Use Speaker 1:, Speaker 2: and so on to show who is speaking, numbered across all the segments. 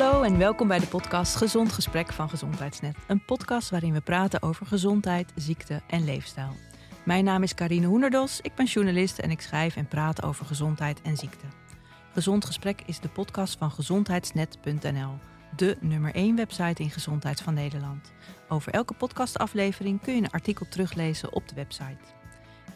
Speaker 1: Hallo en welkom bij de podcast Gezond Gesprek van Gezondheidsnet. Een podcast waarin we praten over gezondheid, ziekte en leefstijl. Mijn naam is Karine Hoenderdos, ik ben journalist en ik schrijf en praat over gezondheid en ziekte. Gezond Gesprek is de podcast van gezondheidsnet.nl, de nummer 1 website in gezondheid van Nederland. Over elke podcastaflevering kun je een artikel teruglezen op de website.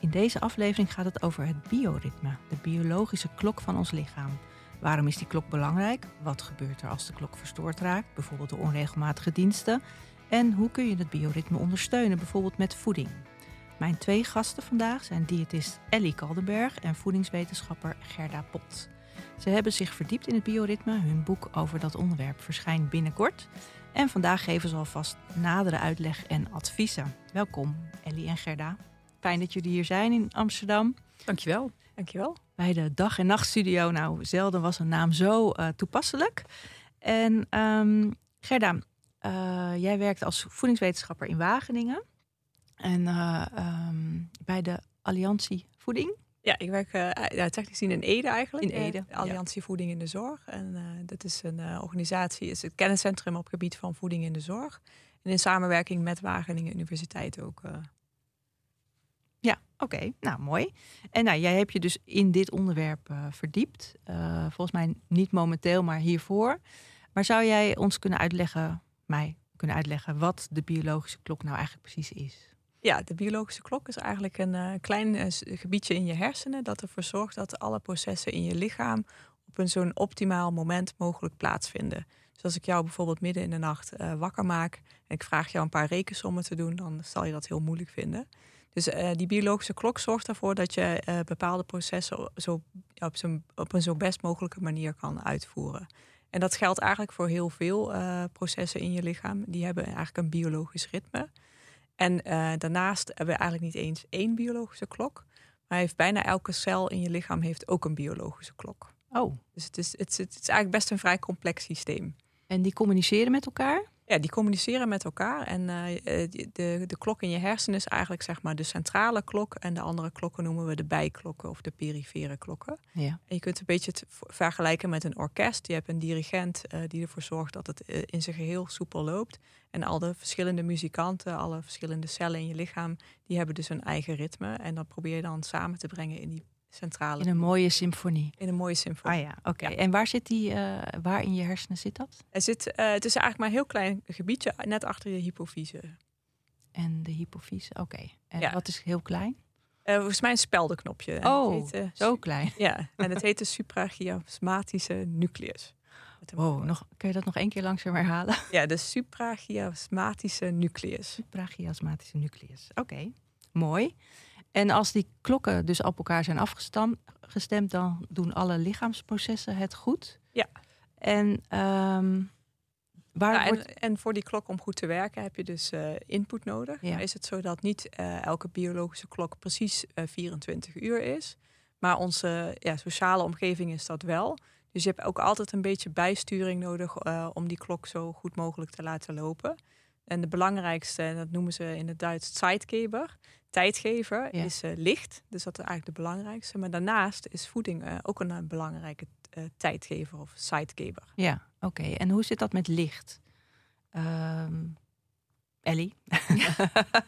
Speaker 1: In deze aflevering gaat het over het bioritme, de biologische klok van ons lichaam. Waarom is die klok belangrijk? Wat gebeurt er als de klok verstoord raakt, bijvoorbeeld door onregelmatige diensten? En hoe kun je het bioritme ondersteunen, bijvoorbeeld met voeding? Mijn twee gasten vandaag zijn diëtist Ellie Kaldenberg en voedingswetenschapper Gerda Pot. Ze hebben zich verdiept in het bioritme. Hun boek over dat onderwerp verschijnt binnenkort. En vandaag geven ze alvast nadere uitleg en adviezen. Welkom, Ellie en Gerda. Fijn dat jullie hier zijn in Amsterdam.
Speaker 2: Dankjewel.
Speaker 1: Dankjewel. Bij de Dag- en Nachtstudio. Nou, zelden was een naam zo uh, toepasselijk. En um, Gerda, uh, jij werkt als voedingswetenschapper in Wageningen. En uh, um, bij de Alliantie Voeding.
Speaker 2: Ja, ik werk ja, technisch gezien in Ede eigenlijk.
Speaker 1: In Ede.
Speaker 2: De Alliantie ja. Voeding in de Zorg. En dat is een organisatie, is het kenniscentrum op gebied van voeding in de zorg. En in samenwerking met Wageningen Universiteit ook.
Speaker 1: Ja, oké. Nou, mooi. En nou, jij hebt je dus in dit onderwerp uh, verdiept. Uh, volgens mij niet momenteel, maar hiervoor. Maar zou jij ons kunnen uitleggen, mij kunnen uitleggen, wat de biologische klok nou eigenlijk precies is?
Speaker 2: Ja, de biologische klok is eigenlijk een uh, klein gebiedje in je hersenen dat ervoor zorgt dat alle processen in je lichaam op een zo'n optimaal moment mogelijk plaatsvinden. Dus als ik jou bijvoorbeeld midden in de nacht wakker maak en ik vraag jou een paar rekensommen te doen, dan zal je dat heel moeilijk vinden. Dus uh, die biologische klok zorgt ervoor dat je uh, bepaalde processen zo, op, zo, op, een zo best mogelijke manier kan uitvoeren. En dat geldt eigenlijk voor heel veel uh, processen in je lichaam. Die hebben eigenlijk een biologisch ritme. En daarnaast hebben we eigenlijk niet eens één biologische klok. Maar heeft bijna elke cel in je lichaam heeft ook een biologische klok.
Speaker 1: Oh.
Speaker 2: Dus het is, het, is, het is eigenlijk best een vrij complex systeem.
Speaker 1: En die communiceren met elkaar?
Speaker 2: Ja, die communiceren met elkaar. En uh, de, de klok in je hersenen is eigenlijk zeg maar de centrale klok. En de andere klokken noemen we de bijklokken of de perifere klokken.
Speaker 1: Ja.
Speaker 2: En je kunt een beetje het vergelijken met een orkest. Je hebt een dirigent uh, die ervoor zorgt dat het uh, in zijn geheel soepel loopt. En al de verschillende muzikanten, alle verschillende cellen in je lichaam, die hebben dus een eigen ritme. En dat probeer je dan samen te brengen in die centrale.
Speaker 1: In een mooie symfonie.
Speaker 2: In een mooie symfonie.
Speaker 1: Ah ja, oké. Okay. Ja. En waar zit die, uh, waar in je hersenen zit dat?
Speaker 2: Het, zit, uh, het is eigenlijk maar een heel klein gebiedje, net achter je hypofyse.
Speaker 1: En de hypofyse, oké. Okay. En ja. wat is heel klein?
Speaker 2: Uh, volgens mij een speldenknopje.
Speaker 1: Oh, heet, zo klein.
Speaker 2: Ja, en het heet de suprachiasmatische nucleus.
Speaker 1: Wow, nog, kun je dat nog één keer langzaam herhalen?
Speaker 2: Ja, de suprachiasmatische nucleus.
Speaker 1: Suprachiasmatische nucleus, oké. Okay. Mooi. En als die klokken dus op elkaar zijn afgestemd, dan doen alle lichaamsprocessen het goed.
Speaker 2: Ja.
Speaker 1: En, um, waar wordt...
Speaker 2: en, en, voor die klok om goed te werken heb je dus uh, input nodig. Ja. Is het zo dat niet uh, elke biologische klok precies uh, 24 uur is. Maar onze ja, sociale omgeving is dat wel. Dus je hebt ook altijd een beetje bijsturing nodig om die klok zo goed mogelijk te laten lopen. En de belangrijkste, dat noemen ze in het Duits Zeitgeber, tijdgever, ja. is uh, licht. Dus dat is eigenlijk de belangrijkste. Maar daarnaast is voeding uh, ook een, een belangrijke uh, tijdgever of Zeitgeber.
Speaker 1: Ja, oké. Okay. En hoe zit dat met licht? Um, Ellie,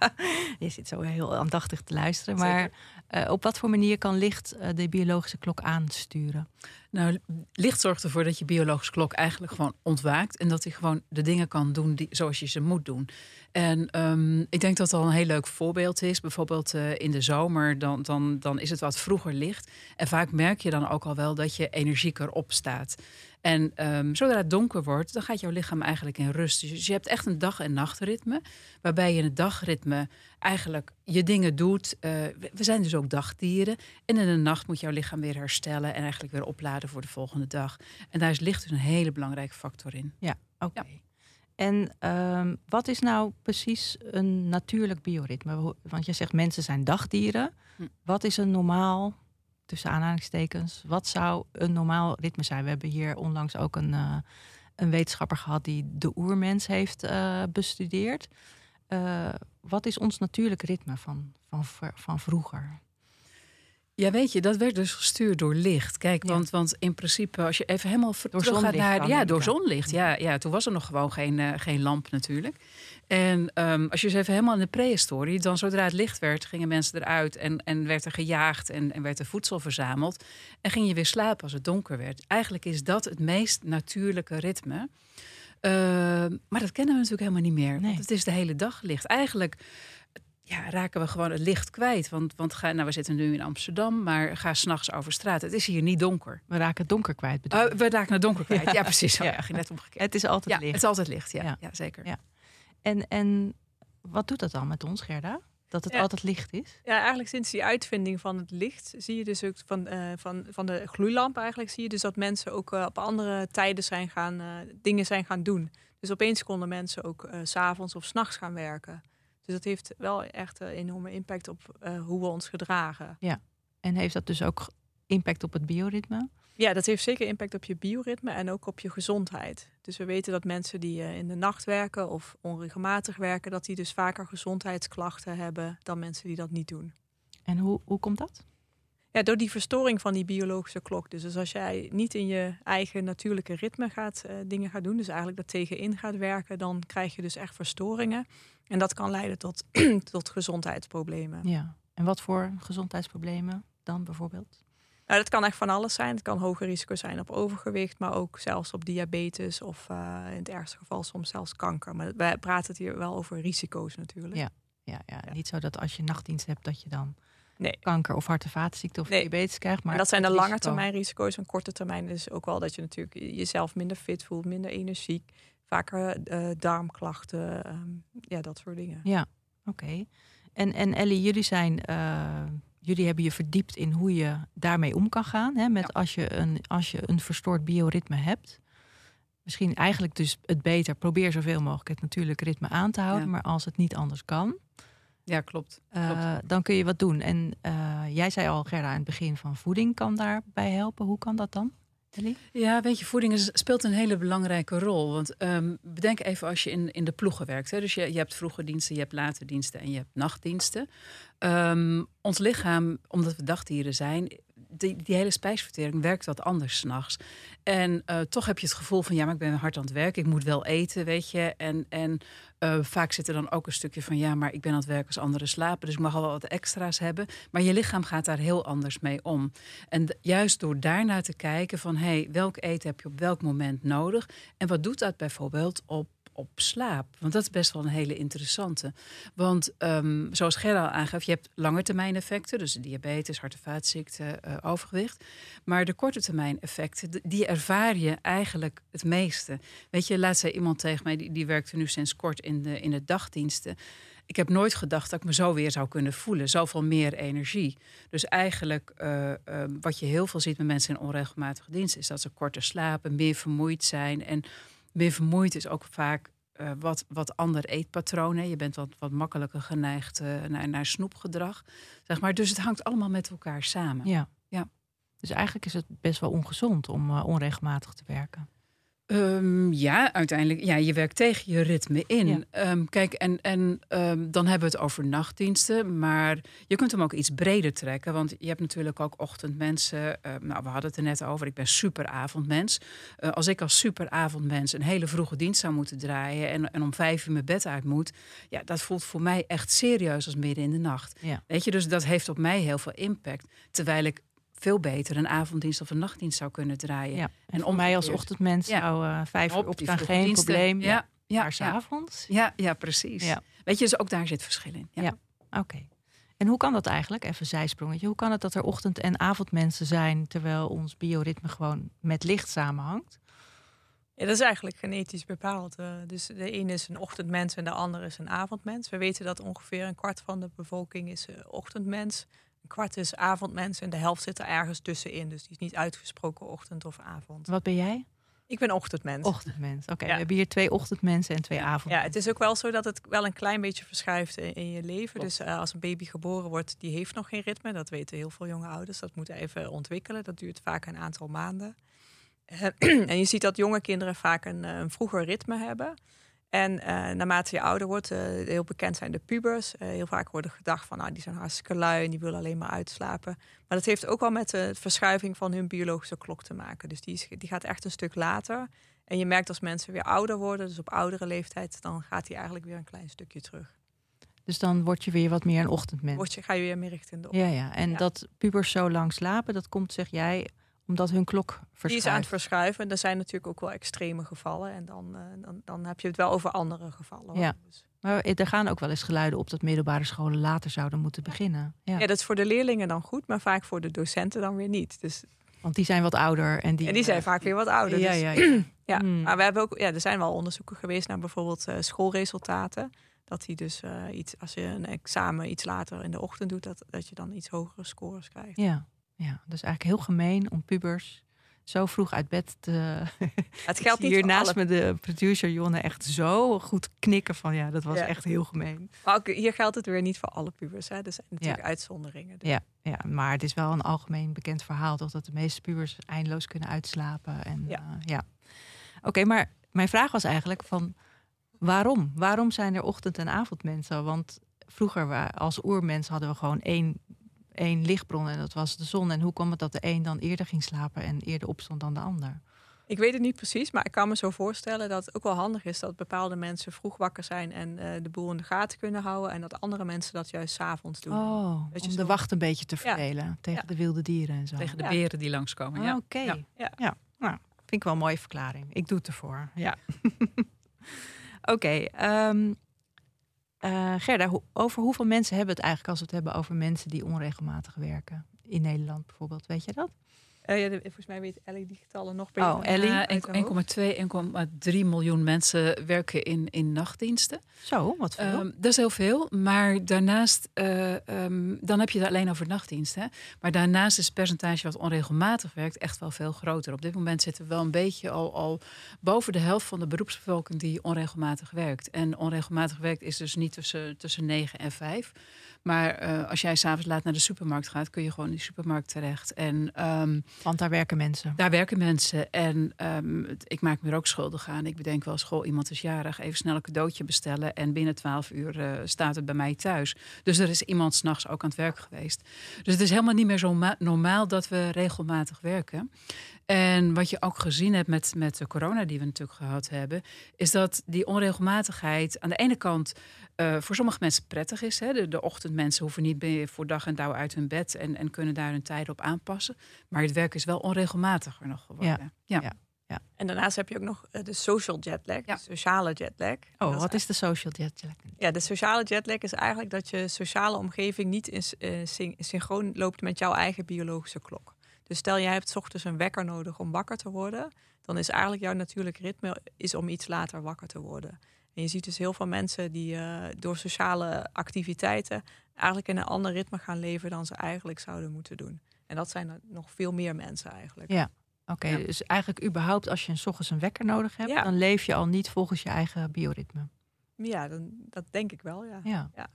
Speaker 1: je zit zo heel aandachtig te luisteren. Maar uh, op wat voor manier kan licht uh, de biologische klok aansturen?
Speaker 3: Nou, licht zorgt ervoor dat je biologische klok eigenlijk gewoon ontwaakt. En dat hij gewoon de dingen kan doen die, zoals je ze moet doen. En um, ik denk dat dat al een heel leuk voorbeeld is. Bijvoorbeeld uh, in de zomer, dan, dan, dan is het wat vroeger licht. En vaak merk je dan ook al wel dat je energieker opstaat. En um, zodra het donker wordt, dan gaat jouw lichaam eigenlijk in rust. Dus je hebt echt een dag- en nachtritme. Waarbij je in het dagritme eigenlijk je dingen doet. Uh, we zijn dus ook dagdieren. En in de nacht moet jouw lichaam weer herstellen en eigenlijk weer opladen voor de volgende dag. En daar is licht dus een hele belangrijke factor in.
Speaker 1: Ja, oké. Okay. Ja. En um, wat is nou precies een natuurlijk bioritme? Want je zegt mensen zijn dagdieren. Hm. Wat is een normaal, tussen aanhalingstekens, wat zou een normaal ritme zijn? We hebben hier onlangs ook een, uh, een wetenschapper gehad die de oermens heeft uh, bestudeerd. Uh, wat is ons natuurlijk ritme van, van, van vroeger?
Speaker 3: Ja, weet je, dat werd dus gestuurd door licht. Kijk,
Speaker 1: Ja.
Speaker 3: want, want in principe, als je even helemaal
Speaker 1: Door
Speaker 3: terug gaat
Speaker 1: zonlicht
Speaker 3: naar. Ja, door zonlicht. Ja, ja, toen was er nog gewoon geen, eh, geen lamp natuurlijk. En ehm, als je dus even helemaal in de prehistorie, dan zodra het licht werd, gingen mensen eruit en, en werd er gejaagd en, en werd er voedsel verzameld. En ging je weer slapen als het donker werd. Eigenlijk is dat het meest natuurlijke ritme. Ehm, maar dat kennen we natuurlijk helemaal niet meer.
Speaker 1: Nee.
Speaker 3: Want het is de hele dag licht. Eigenlijk ja, raken we gewoon het licht kwijt. Want, want ga, nou, we zitten nu in Amsterdam, maar ga s'nachts over straat. Het is hier niet donker.
Speaker 1: We raken het donker kwijt.
Speaker 3: Oh, we raken het donker kwijt. Ja,
Speaker 1: Ja.
Speaker 3: precies.
Speaker 1: Ja.
Speaker 3: ja. ging net omgekeerd.
Speaker 1: het is altijd
Speaker 3: Ja,
Speaker 1: licht.
Speaker 3: het is altijd licht. Ja,
Speaker 1: Ja.
Speaker 3: ja. zeker.
Speaker 1: Ja. En, en wat doet dat dan met ons, Gerda? Dat het
Speaker 2: Ja.
Speaker 1: altijd licht is?
Speaker 2: Ja, eigenlijk sinds die uitvinding van het licht zie je dus ook van, eh, van, van de gloeilamp eigenlijk zie je dus dat mensen ook eh, op andere tijden zijn gaan eh, dingen zijn gaan doen. Dus opeens konden mensen ook s s'avonds of s'nachts gaan werken. Dus dat heeft wel echt een enorme impact op hoe we ons gedragen.
Speaker 1: En heeft dat dus ook impact op het bioritme?
Speaker 2: Ja, dat heeft zeker impact op je bioritme en ook op je gezondheid. Dus we weten dat mensen die eh, in de nacht werken of onregelmatig werken, dat die dus vaker gezondheidsklachten hebben dan mensen die dat niet doen.
Speaker 1: En hoe, hoe komt dat?
Speaker 2: Ja, door die verstoring van die biologische klok. Dus, dus als jij niet in je eigen natuurlijke ritme gaat, eh, dingen gaat doen, dus eigenlijk dat tegenin gaat werken, dan krijg je dus echt verstoringen. En dat kan leiden tot, tot gezondheidsproblemen.
Speaker 1: Ja. En wat voor gezondheidsproblemen dan bijvoorbeeld?
Speaker 2: Nou, dat kan echt van alles zijn. Het kan hoger risico zijn op overgewicht, maar ook zelfs op diabetes of eh, in het ergste geval soms zelfs kanker. Maar wij praten het hier wel over risico's natuurlijk.
Speaker 1: Ja. Ja, ja,
Speaker 2: Ja.
Speaker 1: niet zo dat als je nachtdienst hebt dat je dan
Speaker 2: Nee.
Speaker 1: kanker of hart- en vaatziekte of
Speaker 2: Nee.
Speaker 1: diabetes krijgt. Maar
Speaker 2: dat zijn de lange termijn risico's. En korte termijn is ook wel dat je natuurlijk jezelf minder fit voelt, minder energiek, vaker eh, darmklachten, ehm, ja, dat soort dingen.
Speaker 1: Ja, oké. En, en Ellie, jullie zijn, eh, jullie hebben je verdiept in hoe je daarmee om kan gaan. Hè, met
Speaker 3: Ja.
Speaker 1: als, je een, als je een verstoord bioritme hebt. Misschien eigenlijk dus het beter, probeer zoveel mogelijk het natuurlijke ritme aan te houden.
Speaker 3: Ja.
Speaker 1: Maar als het niet anders kan,
Speaker 3: Ja, klopt.
Speaker 1: eh,
Speaker 3: Klopt.
Speaker 1: dan kun je wat doen. En eh, jij zei al, Gerda, aan het begin van voeding kan daarbij helpen. Hoe kan dat dan?
Speaker 3: Ja, weet je, voeding is, speelt een hele belangrijke rol. Want ehm, bedenk even als je in, in de ploegen werkt. Hè? Dus je, je hebt vroege diensten, je hebt late diensten en je hebt nachtdiensten. Ehm, ons lichaam, omdat we dagdieren zijn, die, hele spijsvertering werkt wat anders s'nachts. En eh, toch heb je het gevoel van, ja, maar ik ben hard aan het werk. Ik moet wel eten, weet je. En, en eh, vaak zit er dan ook een stukje van, ja, maar ik ben aan het werk als anderen slapen. Dus ik mag al wel wat extra's hebben. Maar je lichaam gaat daar heel anders mee om. En juist door daarnaar te kijken van, hé, hey, welk eten heb je op welk moment nodig? En wat doet dat bijvoorbeeld op, op slaap? Want dat is best wel een hele interessante. Want ehm, zoals Gerda aangaf, je hebt effecten. Dus diabetes, hart- en vaatziekten, eh, overgewicht. Maar de korte termijn effecten, die ervaar je eigenlijk het meeste. Weet je, laatst zei iemand tegen mij, die, die werkte nu sinds kort in de, in de dagdiensten. Ik heb nooit gedacht dat ik me zo weer zou kunnen voelen. Zoveel meer energie. Dus eigenlijk eh, eh, wat je heel veel ziet met mensen in onregelmatige dienst... is dat ze korter slapen, meer vermoeid zijn. En meer vermoeid is ook vaak eh, wat, wat ander eetpatroon. hè. Je bent wat, wat makkelijker geneigd eh, naar, naar snoepgedrag. Zeg maar. Dus het hangt allemaal met elkaar samen.
Speaker 1: Ja.
Speaker 3: Ja.
Speaker 1: Dus eigenlijk is het best wel ongezond om eh, onregelmatig te werken.
Speaker 3: Ehm, ja, uiteindelijk. Ja, je werkt tegen je ritme in.
Speaker 1: Ja.
Speaker 3: Ehm, kijk, en, en ehm, dan hebben we het over nachtdiensten. Maar je kunt hem ook iets breder trekken. Want je hebt natuurlijk ook ochtendmensen. Nou, we hadden het er net over. Ik ben superavondmens. Eh, als ik als superavondmens een hele vroege dienst zou moeten draaien... En, en om vijf uur mijn bed uit moet... Ja, dat voelt voor mij echt serieus als midden in de nacht.
Speaker 1: Ja.
Speaker 3: Weet je, dus dat heeft op mij heel veel impact. Terwijl ik veel beter een avonddienst of een nachtdienst zou kunnen draaien.
Speaker 1: Ja. En
Speaker 3: En
Speaker 1: voor mij als ochtendmens
Speaker 3: Ja.
Speaker 1: zou eh, vijf uur
Speaker 3: Op die
Speaker 1: opstaan geen
Speaker 3: diensten.
Speaker 1: probleem. Ja.
Speaker 3: Ja, ja,
Speaker 1: maar
Speaker 3: ja.
Speaker 1: s'avonds?
Speaker 3: Ja, ja, precies.
Speaker 1: Ja.
Speaker 3: Weet je, dus ook daar zit verschil in. Ja.
Speaker 1: Ja. Oké. En hoe kan dat eigenlijk? Even zijsprongetje. Hoe kan het dat er ochtend- en avondmensen zijn... terwijl ons bioritme gewoon met licht samenhangt?
Speaker 2: Ja, dat is eigenlijk genetisch bepaald. Eh, dus de ene is een ochtendmens en de andere is een avondmens. We weten dat ongeveer een kwart van de bevolking is eh, ochtendmens. Een kwart is avondmens en de helft zit er ergens tussenin. Dus die is niet uitgesproken ochtend of avond.
Speaker 1: Wat ben jij?
Speaker 2: Ik ben ochtendmens.
Speaker 1: Ochtendmens. Oké,
Speaker 2: Ja.
Speaker 1: we hebben hier twee ochtendmensen en twee
Speaker 2: Ja,
Speaker 1: avondmensen.
Speaker 2: het is ook wel zo dat het wel een klein beetje verschuift in, in je leven. Dus eh, als een baby geboren wordt, die heeft nog geen ritme. Dat weten heel veel jonge ouders. Dat moet even ontwikkelen. Dat duurt vaak een aantal maanden. En je ziet dat jonge kinderen vaak een, eh, een vroeger ritme hebben. En uh, naarmate je ouder wordt, uh, heel bekend zijn de pubers. Uh, heel vaak wordt er gedacht van, nou, die zijn hartstikke lui en die willen alleen maar uitslapen. Maar dat heeft ook wel met de verschuiving van hun biologische klok te maken. Dus die, is, die gaat echt een stuk later. En je merkt als mensen weer ouder worden, dus op oudere leeftijd, dan gaat die eigenlijk weer een klein stukje terug.
Speaker 1: Dus dan word je weer wat meer een ochtendmens.
Speaker 2: Word je, ga je weer meer richting de ochtend.
Speaker 1: Ja, ja. En dat pubers zo lang slapen, dat komt, zeg jij, omdat hun klok verschuift.
Speaker 2: Die is aan het verschuiven. Er zijn natuurlijk ook wel extreme gevallen. En dan, uh, dan, dan heb je het wel over andere gevallen. Hoor.
Speaker 1: Ja. Maar er gaan ook wel eens geluiden op dat middelbare scholen later zouden moeten beginnen.
Speaker 2: Ja. ja, dat is voor de leerlingen dan goed, maar vaak voor de docenten dan weer niet. Dus
Speaker 1: want die zijn wat ouder. En die,
Speaker 2: en die zijn vaak weer wat ouder.
Speaker 1: Ja,
Speaker 2: dus,
Speaker 1: ja, ja.
Speaker 2: ja. Hmm. Maar we hebben ook, ja, er zijn wel onderzoeken geweest naar bijvoorbeeld uh, schoolresultaten. Dat die dus uh, iets, als je een examen iets later in de ochtend doet, dat, dat je dan iets hogere scores krijgt.
Speaker 1: Ja, ja, dus eigenlijk heel gemeen om pubers zo vroeg uit bed te.
Speaker 2: Het geldt niet
Speaker 1: hier naast
Speaker 2: alle...
Speaker 1: me de producer Jonne echt zo goed knikken van ja, dat was
Speaker 2: Ja.
Speaker 1: echt heel gemeen.
Speaker 2: Maar ook hier geldt het weer niet voor alle pubers. Hè. Er zijn natuurlijk uitzonderingen. Dus
Speaker 1: Ja, ja, maar het is wel een algemeen bekend verhaal toch dat de meeste pubers eindeloos kunnen uitslapen en
Speaker 2: Ja.
Speaker 1: ja. ja. Oké, maar mijn vraag was eigenlijk van waarom? Waarom zijn er ochtend- en avondmensen? Want vroeger als oermens hadden we gewoon één, één lichtbron en dat was de zon. En hoe kwam het dat de een dan eerder ging slapen en eerder opstond dan de ander?
Speaker 2: Ik weet het niet precies, maar ik kan me zo voorstellen dat het ook wel handig is dat bepaalde mensen vroeg wakker zijn en eh, de boel in de gaten kunnen houden. En dat andere mensen dat juist 's avonds doen.
Speaker 1: Oh,
Speaker 2: Dat je
Speaker 1: om
Speaker 2: zo-
Speaker 1: de wacht een beetje te
Speaker 2: Ja.
Speaker 1: verdelen tegen
Speaker 2: Ja.
Speaker 1: de wilde dieren en zo.
Speaker 3: Tegen de
Speaker 2: Ja.
Speaker 3: beren die langskomen.
Speaker 1: Ah,
Speaker 3: Ja.
Speaker 1: Oké,
Speaker 3: Ja.
Speaker 1: ja.
Speaker 2: Ja.
Speaker 1: Nou, vind ik wel een mooie verklaring. Ik doe het ervoor. Ja. Oké, ehm, eh, Gerda, over hoeveel mensen hebben we het eigenlijk als we het hebben over mensen die onregelmatig werken? In Nederland bijvoorbeeld, weet je dat?
Speaker 2: Eh, ja, de- volgens mij weet Ellie die getallen nog beter.
Speaker 1: Oh, Ellie?
Speaker 3: Ja,
Speaker 2: uit haar hoofd.
Speaker 3: 1,2, 1,3 miljoen mensen werken in, in nachtdiensten.
Speaker 1: Zo, wat veel.
Speaker 3: Ehm, dat is heel veel. Maar daarnaast, eh, ehm, dan heb je het alleen over nachtdiensten. Hè? Maar daarnaast is het percentage wat onregelmatig werkt echt wel veel groter. Op dit moment zitten we wel een beetje al, al boven de helft van de beroepsbevolking die onregelmatig werkt. En onregelmatig werkt is dus niet tussen, tussen 9 en 5. Maar eh, als jij s'avonds laat naar de supermarkt gaat, kun je gewoon in die supermarkt terecht. En ehm,
Speaker 1: Want daar werken mensen.
Speaker 3: daar werken mensen en ehm, ik maak me er ook schuldig aan. Ik bedenk wel, school, iemand is jarig, even snel een cadeautje bestellen. En binnen 12 uur eh, staat het bij mij thuis. Dus er is iemand s'nachts ook aan het werk geweest. Dus het is helemaal niet meer zo ma- normaal dat we regelmatig werken. En wat je ook gezien hebt met, met de corona die we natuurlijk gehad hebben, is dat die onregelmatigheid aan de ene kant eh, voor sommige mensen prettig is. Hè? De, de ochtendmensen hoeven niet meer voor dag en dauw uit hun bed en, en kunnen daar hun tijden op aanpassen. Maar het werk is wel onregelmatiger nog geworden. Ja.
Speaker 1: Ja.
Speaker 2: En daarnaast heb je ook nog eh, de social jetlag,
Speaker 3: Ja.
Speaker 2: de sociale jetlag.
Speaker 1: Oh, wat is de social jetlag?
Speaker 2: Ja, de sociale jetlag is eigenlijk dat je sociale omgeving niet in, eh, syn- synchroon loopt met jouw eigen biologische klok. Dus stel jij hebt 's ochtends een wekker nodig om wakker te worden, dan is eigenlijk jouw natuurlijk ritme is om iets later wakker te worden. En je ziet dus heel veel mensen die eh, door sociale activiteiten eigenlijk in een ander ritme gaan leven dan ze eigenlijk zouden moeten doen. En dat zijn er nog veel meer mensen eigenlijk.
Speaker 1: Ja. Oké,
Speaker 3: Ja.
Speaker 1: dus eigenlijk überhaupt als je een 's ochtends een wekker nodig hebt,
Speaker 2: Ja.
Speaker 1: dan leef je al niet volgens je eigen bioritme.
Speaker 2: Ja, dan, dat denk ik wel, ja.
Speaker 1: Ja.
Speaker 2: Ja.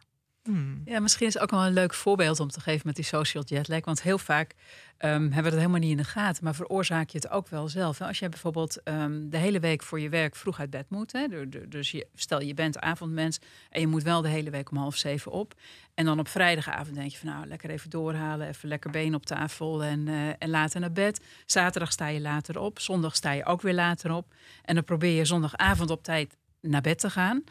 Speaker 1: Hmm.
Speaker 3: Ja, misschien is het ook wel een leuk voorbeeld om te geven met die social jetlag. Want heel vaak ehm, hebben we dat helemaal niet in de gaten, maar veroorzaak je het ook wel zelf. Als jij bijvoorbeeld ehm, de hele week voor je werk vroeg uit bed moet. Hè, du- du- dus je, stel je bent avondmens en je moet wel de hele week om half zeven op. En dan op vrijdagavond denk je van nou, lekker even doorhalen, even lekker been op tafel en, eh, en later naar bed. Zaterdag sta je later op, zondag sta je ook weer later op. En dan probeer je zondagavond op tijd naar bed te gaan.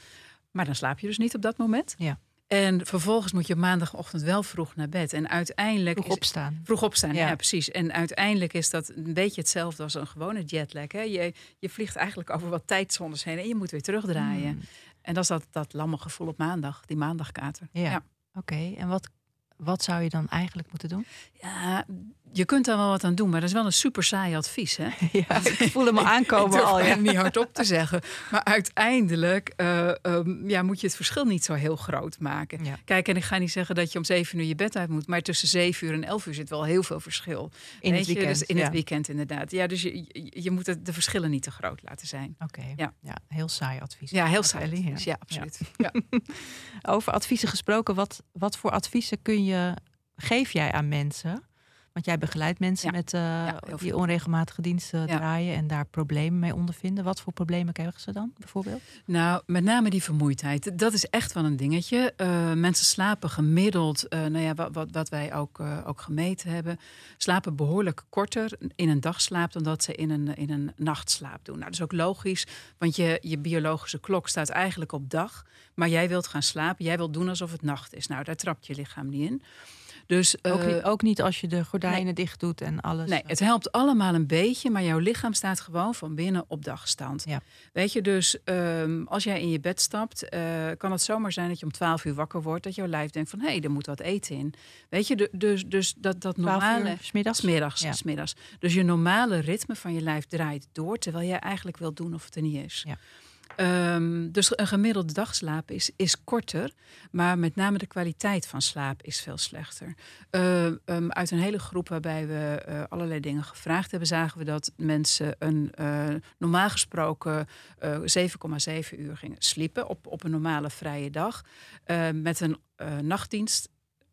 Speaker 3: Maar dan slaap je dus niet op dat moment.
Speaker 1: Ja.
Speaker 3: En vervolgens moet je maandagochtend wel vroeg naar bed. En uiteindelijk.
Speaker 1: Vroeg
Speaker 3: is-
Speaker 1: opstaan.
Speaker 3: Vroeg opstaan, ja.
Speaker 1: Ja.
Speaker 3: precies. En uiteindelijk is dat een beetje hetzelfde als een gewone jetlag. Hè? Je, je vliegt eigenlijk over wat tijdzones heen en je moet weer terugdraaien.
Speaker 1: Hmm.
Speaker 3: En dat is dat, dat lamme gevoel op maandag, die maandagkater.
Speaker 1: Ja.
Speaker 3: Ja.
Speaker 1: Oké, en wat, wat zou je dan eigenlijk moeten doen?
Speaker 3: Ja, je kunt daar wel wat aan doen, maar dat is wel een super saai advies. Hè?
Speaker 1: ja, ik voel hem aankomen al. Ja.
Speaker 3: niet hardop te zeggen. Maar uiteindelijk eh, ehm, ja, moet je het verschil niet zo heel groot maken.
Speaker 1: Ja.
Speaker 3: Kijk, en ik ga niet zeggen dat je om zeven uur je bed uit moet. Maar tussen zeven uur en elf uur zit wel heel veel verschil.
Speaker 1: In
Speaker 3: Weet
Speaker 1: het
Speaker 3: je?
Speaker 1: weekend.
Speaker 3: Dus in
Speaker 1: ja.
Speaker 3: het weekend inderdaad. Ja, dus je, je, moet het, de verschillen niet te groot laten zijn.
Speaker 1: Oké,
Speaker 3: Ja.
Speaker 1: ja. heel saai advies.
Speaker 3: Ja, heel saai. Advies. Ja, absoluut.
Speaker 1: Over adviezen gesproken, wat, wat voor adviezen kun je, geef jij aan mensen Want jij begeleidt mensen
Speaker 3: Ja.
Speaker 1: met eh,
Speaker 3: Ja,
Speaker 1: die onregelmatige diensten
Speaker 3: Ja.
Speaker 1: draaien en daar problemen mee ondervinden. Wat voor problemen krijgen ze dan bijvoorbeeld?
Speaker 3: Nou, met name die vermoeidheid. Dat is echt wel een dingetje. Eh, mensen slapen gemiddeld, eh, nou ja, wat, wat, wat wij ook, ook gemeten hebben, slapen behoorlijk korter in een dagslaap dan dat ze in een, in een nachtslaap doen. Nou, dat is ook logisch, want je, je biologische klok staat eigenlijk op dag, maar jij wilt gaan slapen, jij wilt doen alsof het nacht is. Nou, daar trapt je lichaam niet in. Dus,
Speaker 1: ook,
Speaker 3: eh,
Speaker 1: niet, ook niet als je de gordijnen dicht doet en alles.
Speaker 3: Nee, het helpt allemaal een beetje, maar jouw lichaam staat gewoon van binnen op dagstand.
Speaker 1: Ja.
Speaker 3: Weet je, dus ehm, als jij in je bed stapt, eh, kan het zomaar zijn dat je om 12 uur wakker wordt, dat jouw lijf denkt van hé, hey, er moet wat eten in. Weet je, dus, dus dat, dat
Speaker 1: 12
Speaker 3: normale.
Speaker 1: uur 's middags?
Speaker 3: Smiddags,
Speaker 1: Ja.
Speaker 3: smiddags. Dus je normale ritme van je lijf draait door, terwijl jij eigenlijk wil doen of het er niet is.
Speaker 1: Ja.
Speaker 3: Ehm, dus een gemiddelde dagslaap is, is korter, maar met name de kwaliteit van slaap is veel slechter. Uh, um, uit een hele groep waarbij we uh, allerlei dingen gevraagd hebben, zagen we dat mensen een uh, normaal gesproken 7,7 uur gingen sliepen op, op een normale vrije dag. Met een nachtdienst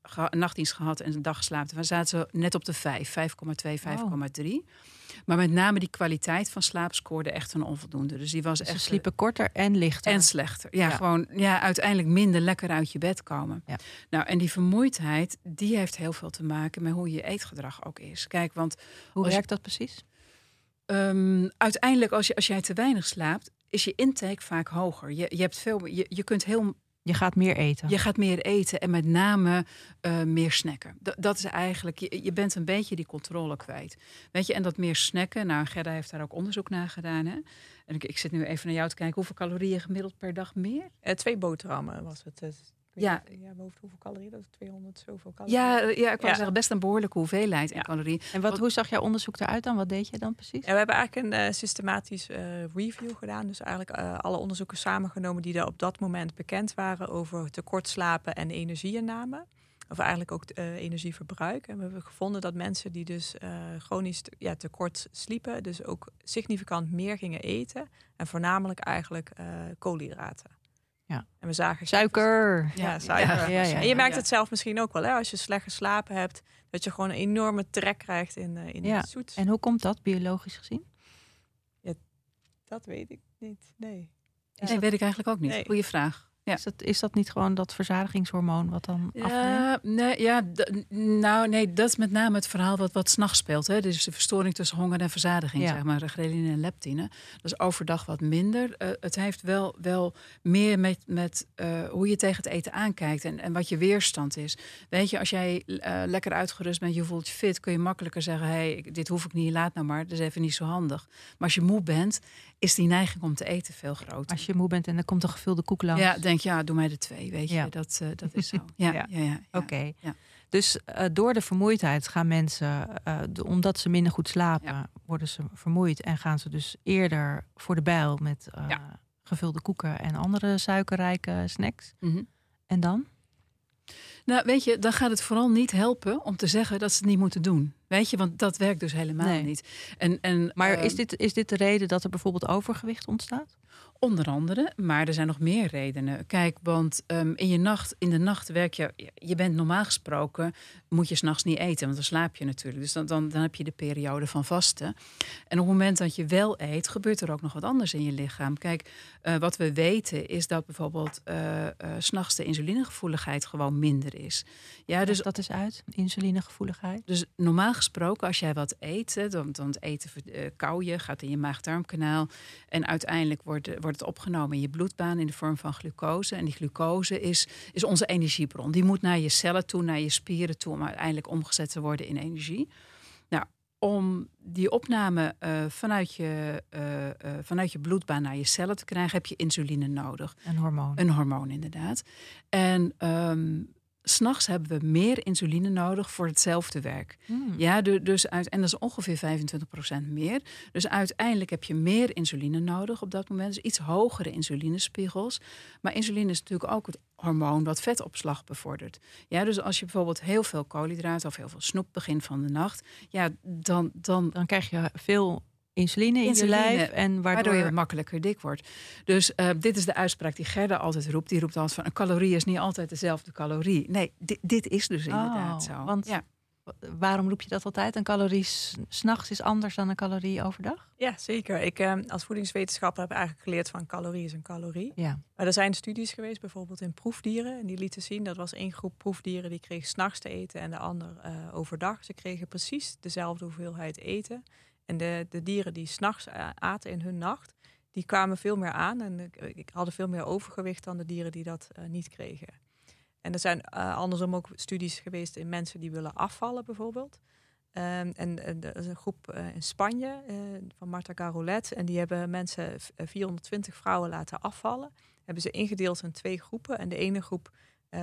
Speaker 3: ge nachtdienst gehad en een dagslaap. We zaten ze net op de 5, 5,2, 5,3. Oh. Maar met name die kwaliteit van slaap scoorde echt een onvoldoende. Dus die was
Speaker 1: dus
Speaker 3: echt.
Speaker 1: Ze sliepen korter en lichter.
Speaker 3: En slechter. Ja, ja, gewoon ja, uiteindelijk minder lekker uit je bed komen.
Speaker 1: Ja.
Speaker 3: Nou, en die vermoeidheid, die heeft heel veel te maken met hoe je eetgedrag ook is. Kijk, want.
Speaker 1: Hoe werkt dat precies?
Speaker 3: Um, uiteindelijk, als je, als jij te weinig slaapt, is je intake vaak hoger. Je, je, hebt veel, je, je kunt heel
Speaker 1: je gaat meer eten.
Speaker 3: Je gaat meer eten en met name uh, meer snacken. D dat is eigenlijk, je, je bent een beetje die controle kwijt. Weet je, en dat meer snacken, nou Gerda heeft daar ook onderzoek naar gedaan. Hè? En ik, ik zit nu even naar jou te kijken, hoeveel calorieën gemiddeld per dag meer?
Speaker 2: Uh, twee boterhammen was het.
Speaker 3: Ja.
Speaker 2: ja, boven hoeveel calorieën? Dat is 200 zoveel calorieën.
Speaker 3: Ja, ja ik wou ja. zeggen, best een behoorlijke hoeveelheid in ja. calorieën.
Speaker 1: En wat, hoe zag jouw onderzoek eruit dan? Wat deed je dan precies?
Speaker 2: Ja, we hebben eigenlijk een uh, systematisch uh, review gedaan. Dus eigenlijk uh, alle onderzoeken samengenomen die er op dat moment bekend waren over tekort slapen en energieinname. Of eigenlijk ook uh, energieverbruik. En we hebben gevonden dat mensen die dus uh, chronisch te, ja, tekort sliepen, dus ook significant meer gingen eten. En voornamelijk eigenlijk uh, koolhydraten.
Speaker 1: Ja.
Speaker 2: En we zagen
Speaker 1: suiker.
Speaker 2: Ja, suiker.
Speaker 1: Ja, ja, ja,
Speaker 2: en je merkt het zelf misschien ook wel, hè? als je slecht geslapen hebt, dat je gewoon een enorme trek krijgt in, uh, in
Speaker 1: ja.
Speaker 2: het zoet.
Speaker 1: En hoe komt dat biologisch gezien?
Speaker 2: Ja, dat weet ik niet. Nee.
Speaker 3: Nee, dat weet ik eigenlijk ook niet.
Speaker 2: Nee.
Speaker 3: Goeie vraag. Ja.
Speaker 1: Is, dat, is dat niet gewoon dat verzadigingshormoon wat dan
Speaker 3: ja? Nee, ja, nou nee, dat is met name het verhaal wat, wat s'nachts speelt. Hè. Dus de verstoring tussen honger en verzadiging,
Speaker 1: Ja.
Speaker 3: zeg maar, ghreline en leptine. Dat is overdag wat minder. Uh, het heeft wel, wel meer met, met uh, hoe je tegen het eten aankijkt en, en wat je weerstand is. Weet je, als jij uh, lekker uitgerust bent, je voelt je fit, kun je makkelijker zeggen: hey, dit hoef ik niet, laat nou maar. Dat is even niet zo handig. Maar als je moe bent, is die neiging om te eten veel groter.
Speaker 1: Als je moe bent en er komt een gevulde koek langs.
Speaker 3: Ja, denk ja, doe mij de twee, weet je.
Speaker 1: Ja.
Speaker 3: Dat, uh, dat is zo. Ja, ja. ja, ja,
Speaker 1: Oké. Okay. Dus uh, door de vermoeidheid gaan mensen, uh, de, omdat ze minder goed slapen, worden ze vermoeid en gaan ze dus eerder voor de bijl met gevulde koeken en andere suikerrijke snacks.
Speaker 3: Mhm.
Speaker 1: En dan?
Speaker 3: Nou, weet je, dan gaat het vooral niet helpen om te zeggen dat ze het niet moeten doen. Weet je, want dat werkt dus helemaal
Speaker 1: Nee.
Speaker 3: niet. En, en,
Speaker 1: Maar
Speaker 3: ehm,
Speaker 1: is, dit, is dit de reden dat er bijvoorbeeld overgewicht ontstaat?
Speaker 3: Onder andere, maar er zijn nog meer redenen. Kijk, want um, in, je nacht, in de nacht werk je... Je bent normaal gesproken, moet je s'nachts niet eten. Want dan slaap je natuurlijk. Dus dan, dan, dan heb je de periode van vasten. En op het moment dat je wel eet, gebeurt er ook nog wat anders in je lichaam. Kijk, uh, wat we weten is dat bijvoorbeeld uh, uh, s'nachts de insulinegevoeligheid gewoon minder is. Ja,
Speaker 1: dus dat is uit, insulinegevoeligheid.
Speaker 3: dus normaal gesproken, als jij wat eet, dan, dan het eten uh, kou je, gaat in je maag-darmkanaal. En uiteindelijk wordt, wordt het opgenomen in je bloedbaan in de vorm van glucose. En die glucose is, is onze energiebron. Die moet naar je cellen toe, naar je spieren toe, om uiteindelijk omgezet te worden in energie. Nou, om die opname uh, vanuit, je, uh, uh, vanuit je bloedbaan naar je cellen te krijgen, heb je insuline nodig.
Speaker 1: Een hormoon.
Speaker 3: Een hormoon, inderdaad. En um, s'nachts hebben we meer insuline nodig voor hetzelfde werk.
Speaker 1: Hmm.
Speaker 3: Ja, dus uit, en dat is ongeveer 25% meer. Dus uiteindelijk heb je meer insuline nodig op dat moment. Dus iets hogere insulinespiegels. Maar insuline is natuurlijk ook het hormoon wat vetopslag bevordert. Ja, dus als je bijvoorbeeld heel veel koolhydraten of heel veel snoep begint van de nacht, ja, dan, dan,
Speaker 1: Dan krijg je veel insuline in je lijf. En waardoor,
Speaker 3: waardoor je makkelijker dik wordt. Dus uh, dit is de uitspraak die Gerda altijd roept. Die roept altijd van een calorie is niet altijd dezelfde calorie. Nee, dit, dit is dus inderdaad
Speaker 1: Oh,
Speaker 3: zo.
Speaker 1: want-
Speaker 3: ja.
Speaker 1: Waarom roep je dat altijd? Een calorie s'nachts is anders dan een calorie overdag?
Speaker 2: Ja, zeker. Ik eh, als voedingswetenschapper heb eigenlijk geleerd van calorie is een calorie.
Speaker 1: Ja.
Speaker 2: Maar er zijn studies geweest, bijvoorbeeld in proefdieren. En die lieten zien, dat was één groep proefdieren die kreeg s'nachts te eten en de ander uh, overdag. Ze kregen precies dezelfde hoeveelheid eten. En de, de dieren die s'nachts uh, aten in hun nacht, die kwamen veel meer aan. En ik hadden veel meer overgewicht dan de dieren die dat uh, niet kregen. En er zijn uh, andersom ook studies geweest in mensen die willen afvallen, bijvoorbeeld. Um, en, er is een groep in Spanje van Marta Garolet. En die hebben mensen 420 vrouwen laten afvallen. Hebben ze ingedeeld in twee groepen. En de ene groep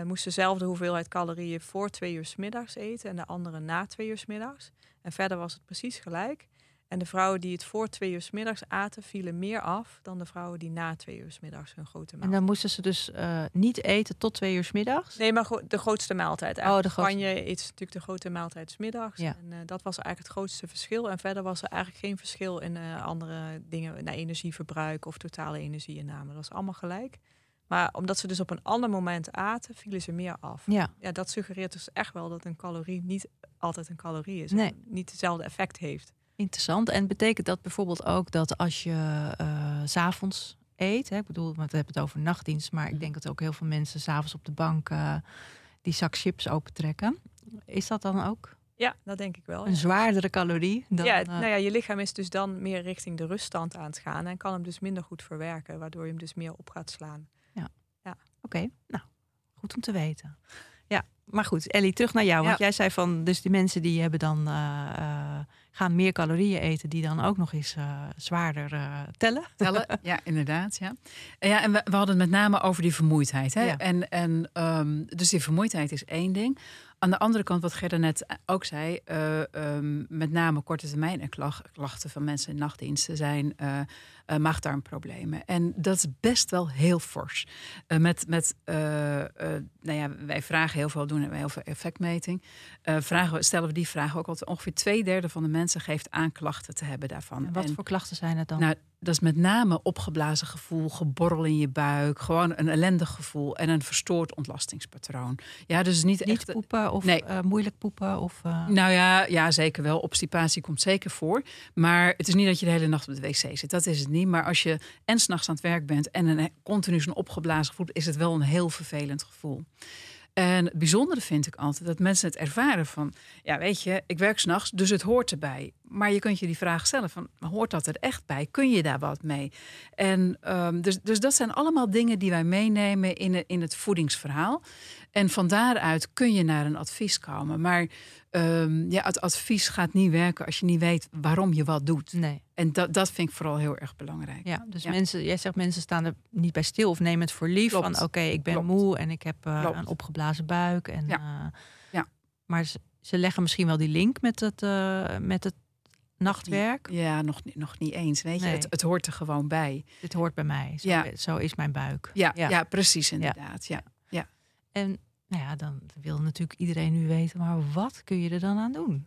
Speaker 2: moest dezelfde hoeveelheid calorieën voor twee uur middags eten. En de andere na twee uur middags. En verder was het precies gelijk. En de vrouwen die het voor twee uur s middags aten, vielen meer af dan de vrouwen die na twee uur s middags hun grote maaltijd.
Speaker 1: En dan moesten ze dus uh, niet eten tot twee uur s middags?
Speaker 2: Nee, maar de grootste maaltijd.
Speaker 1: Oh, de grootste.
Speaker 2: Spanje eet natuurlijk de grote maaltijd s middags.
Speaker 1: Ja.
Speaker 2: En uh, dat was eigenlijk het grootste verschil. En verder was er eigenlijk geen verschil in uh, andere dingen, naar energieverbruik of totale energieinname. Dat was allemaal gelijk. Maar omdat ze dus op een ander moment aten, vielen ze meer af.
Speaker 1: Ja.
Speaker 2: ja dat suggereert dus echt wel dat een calorie niet altijd een calorie is.
Speaker 1: Nee.
Speaker 2: En niet hetzelfde effect heeft.
Speaker 1: Interessant. En betekent dat bijvoorbeeld ook dat als je uh, s'avonds eet, hè, ik bedoel, want we hebben het over nachtdienst, maar ik denk dat ook heel veel mensen s'avonds op de bank uh, die zak chips opentrekken. Is dat dan ook?
Speaker 2: Ja, dat denk ik wel.
Speaker 1: Een zwaardere calorie dan...
Speaker 2: Ja, nou ja, je lichaam is dus dan meer richting de ruststand aan het gaan en kan hem dus minder goed verwerken, waardoor je hem dus meer op gaat slaan.
Speaker 1: Ja,
Speaker 2: ja.
Speaker 1: oké. Okay. Nou, goed om te weten. Ja, maar goed, Ellie, terug naar jou. Want
Speaker 3: Ja.
Speaker 1: jij zei van, dus die mensen die hebben dan uh, gaan meer calorieën eten, die dan ook nog eens uh, zwaarder eh, tellen.
Speaker 3: Tellen, ja, inderdaad. Ja, ja, en we, we hadden het met name over die vermoeidheid. Hè?
Speaker 1: Ja.
Speaker 3: En, en, um, dus die vermoeidheid is één ding. Aan de andere kant, wat Gerda net ook zei, uh, um, met name korte termijn en klachten van mensen in nachtdiensten zijn uh, uh, maagdarmproblemen. En dat is best wel heel fors. met, met nou ja, wij vragen heel veel, doen we heel veel effectmeting. vragen, stellen we die vraag ook altijd. Ongeveer twee derde van de mensen geeft aan klachten te hebben daarvan.
Speaker 1: En wat en, voor klachten zijn het dan?
Speaker 3: Nou, dat is met name opgeblazen gevoel, geborrel in je buik, gewoon een ellendig gevoel en een verstoord ontlastingspatroon. Ja, dus niet,
Speaker 1: niet
Speaker 3: echt
Speaker 1: poepen of
Speaker 3: nee.
Speaker 1: uh, moeilijk poepen of. Uh...
Speaker 3: Nou ja, ja, zeker wel. Obstipatie komt zeker voor, maar het is niet dat je de hele nacht op de wc zit. Dat is het niet. Maar als je en s'nachts aan het werk bent en een continu zo'n opgeblazen gevoel, is het wel een heel vervelend gevoel. En het bijzondere vind ik altijd dat mensen het ervaren van, ja weet je, ik werk s'nachts, dus het hoort erbij. Maar je kunt je die vraag stellen van, hoort dat er echt bij? Kun je daar wat mee? En um, dus, dus dat zijn allemaal dingen die wij meenemen in, in het voedingsverhaal. En van daaruit kun je naar een advies komen. Maar um, ja, het advies gaat niet werken als je niet weet waarom je wat doet.
Speaker 1: Nee.
Speaker 3: En dat, dat vind ik vooral heel erg belangrijk.
Speaker 1: Ja, dus
Speaker 3: Ja.
Speaker 1: mensen, jij zegt mensen staan er niet bij stil of nemen het voor lief.
Speaker 3: Klopt.
Speaker 1: Van oké, ik ben
Speaker 3: Klopt.
Speaker 1: moe en ik heb uh,
Speaker 3: Klopt.
Speaker 1: een opgeblazen buik. En,
Speaker 3: Ja.
Speaker 1: uh,
Speaker 3: Ja.
Speaker 1: Maar ze, ze leggen misschien wel die link met het, uh, met het nachtwerk.
Speaker 3: Ja, nog, niet- nog niet eens. Weet je, het, het hoort er gewoon bij.
Speaker 1: Dit hoort bij mij. Zo,
Speaker 3: Ja.
Speaker 1: zo is mijn buik.
Speaker 3: Ja,
Speaker 1: Ja.
Speaker 3: ja. precies inderdaad. Ja.
Speaker 1: En nou ja, dan wil natuurlijk iedereen nu weten, maar wat kun je er dan aan doen?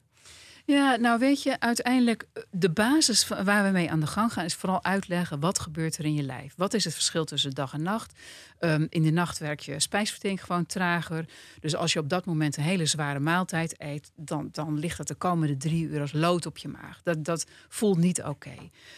Speaker 3: Ja, nou weet je, uiteindelijk eh, de basis waar we mee aan de gang gaan is vooral uitleggen wat gebeurt er in je lijf. Wat is het verschil tussen dag en nacht? Ehm, in de nacht werkt je spijsvertering gewoon trager. Dus als je op dat moment een hele zware maaltijd eet, dan, dan ligt dat de komende drie uur als lood op je maag. Dat, dat voelt niet oké.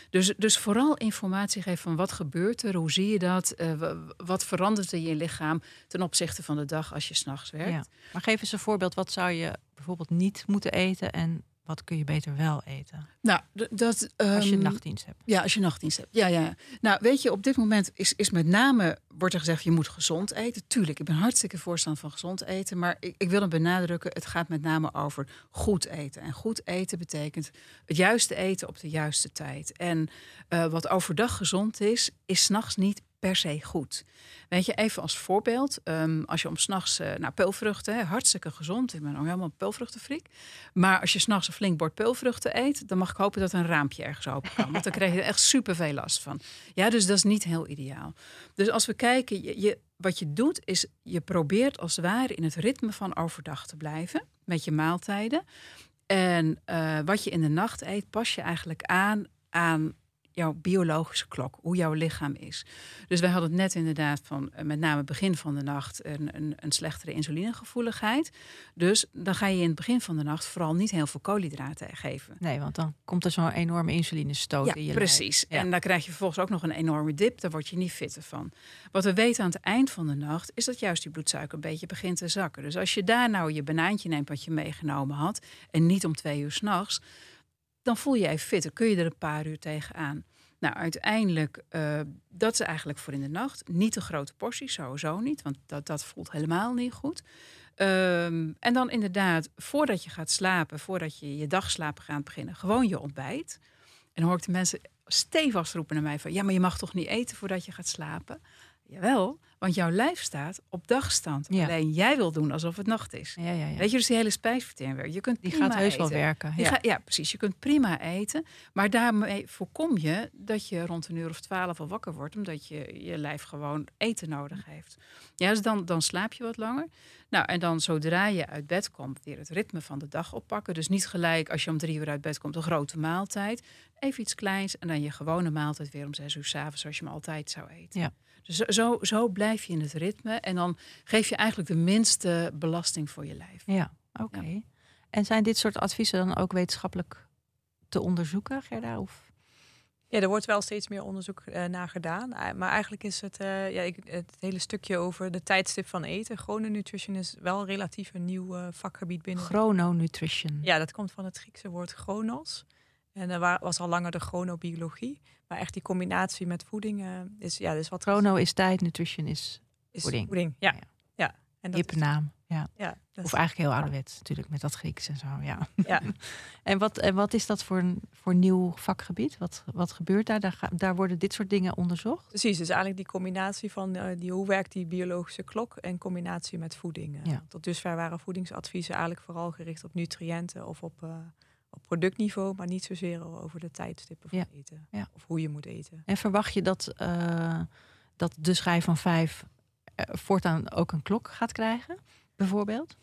Speaker 3: Dus, dus vooral informatie geven van wat gebeurt er, hoe zie je dat, Eh, wat verandert er in je lichaam ten opzichte van de dag als je s'nachts werkt.
Speaker 1: Maar geef eens een voorbeeld. Wat zou je bijvoorbeeld niet moeten eten en wat kun je beter wel eten
Speaker 3: Nou, dat,
Speaker 1: als je
Speaker 3: ehm,
Speaker 1: nachtdienst hebt?
Speaker 3: Ja, als je nachtdienst hebt. Ja, ja. ja. Nou, weet je, op dit moment is, is met name, wordt er gezegd, je moet gezond eten. Tuurlijk, ik ben hartstikke voorstander van gezond eten. Maar ik, ik wil hem benadrukken, het gaat met name over goed eten. En goed eten betekent het juiste eten op de juiste tijd. En eh, wat overdag gezond is, is s'nachts niet per se goed. Weet je, even als voorbeeld, ehm, als je om s'nachts, uh, nou peulvruchten, hè, hartstikke gezond. Ik ben ook helemaal peulvruchtenfriek. Maar als je s'nachts een flink bord peulvruchten eet, dan mag ik hopen dat een raampje ergens open kan. Want dan krijg je er echt super veel last van. Ja, dus dat is niet heel ideaal. Dus als we kijken, je, wat je doet, is je probeert als het ware in het ritme van overdag te blijven met je maaltijden. En uh, wat je in de nacht eet, pas je eigenlijk aan aan jouw biologische klok, hoe jouw lichaam is. Dus wij hadden het net inderdaad van eh, met name begin van de nacht een, een, een, slechtere insulinegevoeligheid. Dus dan ga je in het begin van de nacht vooral niet heel veel koolhydraten geven.
Speaker 1: Nee, want dan komt er zo'n enorme insulinestoot
Speaker 3: ja,
Speaker 1: in je
Speaker 3: precies.
Speaker 1: Ja.
Speaker 3: En dan krijg je vervolgens ook nog een enorme dip. Daar word je niet fitter van. Wat we weten aan het eind van de nacht is dat juist die bloedsuiker een beetje begint te zakken. Dus als je daar nou je banaantje neemt wat je meegenomen had en niet om twee uur s'nachts, dan voel je je. Kun je er een paar uur tegenaan. Nou, uiteindelijk, uh, dat is eigenlijk voor in de nacht. Niet de grote porties, sowieso niet, want dat, dat voelt helemaal niet goed. Um, en dan inderdaad, voordat je gaat slapen, voordat je je dagslapen gaat beginnen, gewoon je ontbijt. En hoor ik de mensen stevast roepen naar mij van, ja, maar je mag toch niet eten voordat je gaat slapen? Jawel, want jouw lijf staat op dagstand.
Speaker 1: Ja.
Speaker 3: Alleen jij wil doen alsof het nacht is.
Speaker 1: Ja, ja, ja.
Speaker 3: Weet je, dus die hele spijsvertering. Je kunt
Speaker 1: Die gaat heus
Speaker 3: eten.
Speaker 1: wel werken. Ja.
Speaker 3: gaat- ja, precies. Je kunt prima eten. Maar daarmee voorkom je dat je rond een uur of twaalf al wakker wordt. Omdat je je lijf gewoon eten nodig heeft. Ja, dus dan, dan slaap je wat langer. Nou, en dan zodra je uit bed komt, weer het ritme van de dag oppakken. Dus niet gelijk als je om drie uur uit bed komt, een grote maaltijd. Even iets kleins en dan je gewone maaltijd weer om zes uur s'avonds, zoals je hem altijd zou eten.
Speaker 1: Ja.
Speaker 3: Dus zo- zo, zo blijf je in het ritme. En dan geef je eigenlijk de minste belasting voor je lijf.
Speaker 1: Ja, oké. En zijn dit soort adviezen dan ook wetenschappelijk te onderzoeken, Gerda? Of?
Speaker 2: Ja, er wordt wel steeds meer onderzoek eh, naar gedaan. Eh, Maar eigenlijk is het, eh, ja, ik, het hele stukje over de tijdstip van eten. Chrononutrition is wel relatief een nieuw vakgebied binnen.
Speaker 1: Chrononutrition.
Speaker 2: ja, dat komt van het Griekse woord chronos. En er wa- was al langer de chronobiologie. Maar echt die combinatie met voeding eh, is, ja, dus wat
Speaker 1: Chrono is tijd, nutrition is
Speaker 2: is
Speaker 1: voeding.
Speaker 2: Ja,
Speaker 1: Ja,
Speaker 2: ja. En dat
Speaker 1: naam. Ja.
Speaker 2: ja, dat
Speaker 1: Of eigenlijk heel ouderwets natuurlijk, met dat Grieks en zo. Ja.
Speaker 2: ja.
Speaker 1: En wat, en wat is dat voor een voor nieuw vakgebied? Wat, wat gebeurt daar? Daar, ga- daar worden dit soort dingen onderzocht?
Speaker 2: Precies, dus eigenlijk die combinatie van eh, die, hoe werkt die biologische klok en combinatie met voeding. eh.
Speaker 1: Ja.
Speaker 2: Tot dusver waren voedingsadviezen eigenlijk vooral gericht op nutriënten of op, op productniveau, maar niet zozeer over de tijdstippen van
Speaker 1: Ja.
Speaker 2: eten.
Speaker 1: Ja.
Speaker 2: Of hoe je moet eten.
Speaker 1: En verwacht je dat, eh, dat de schijf van vijf eh, voortaan ook een klok gaat krijgen, bijvoorbeeld?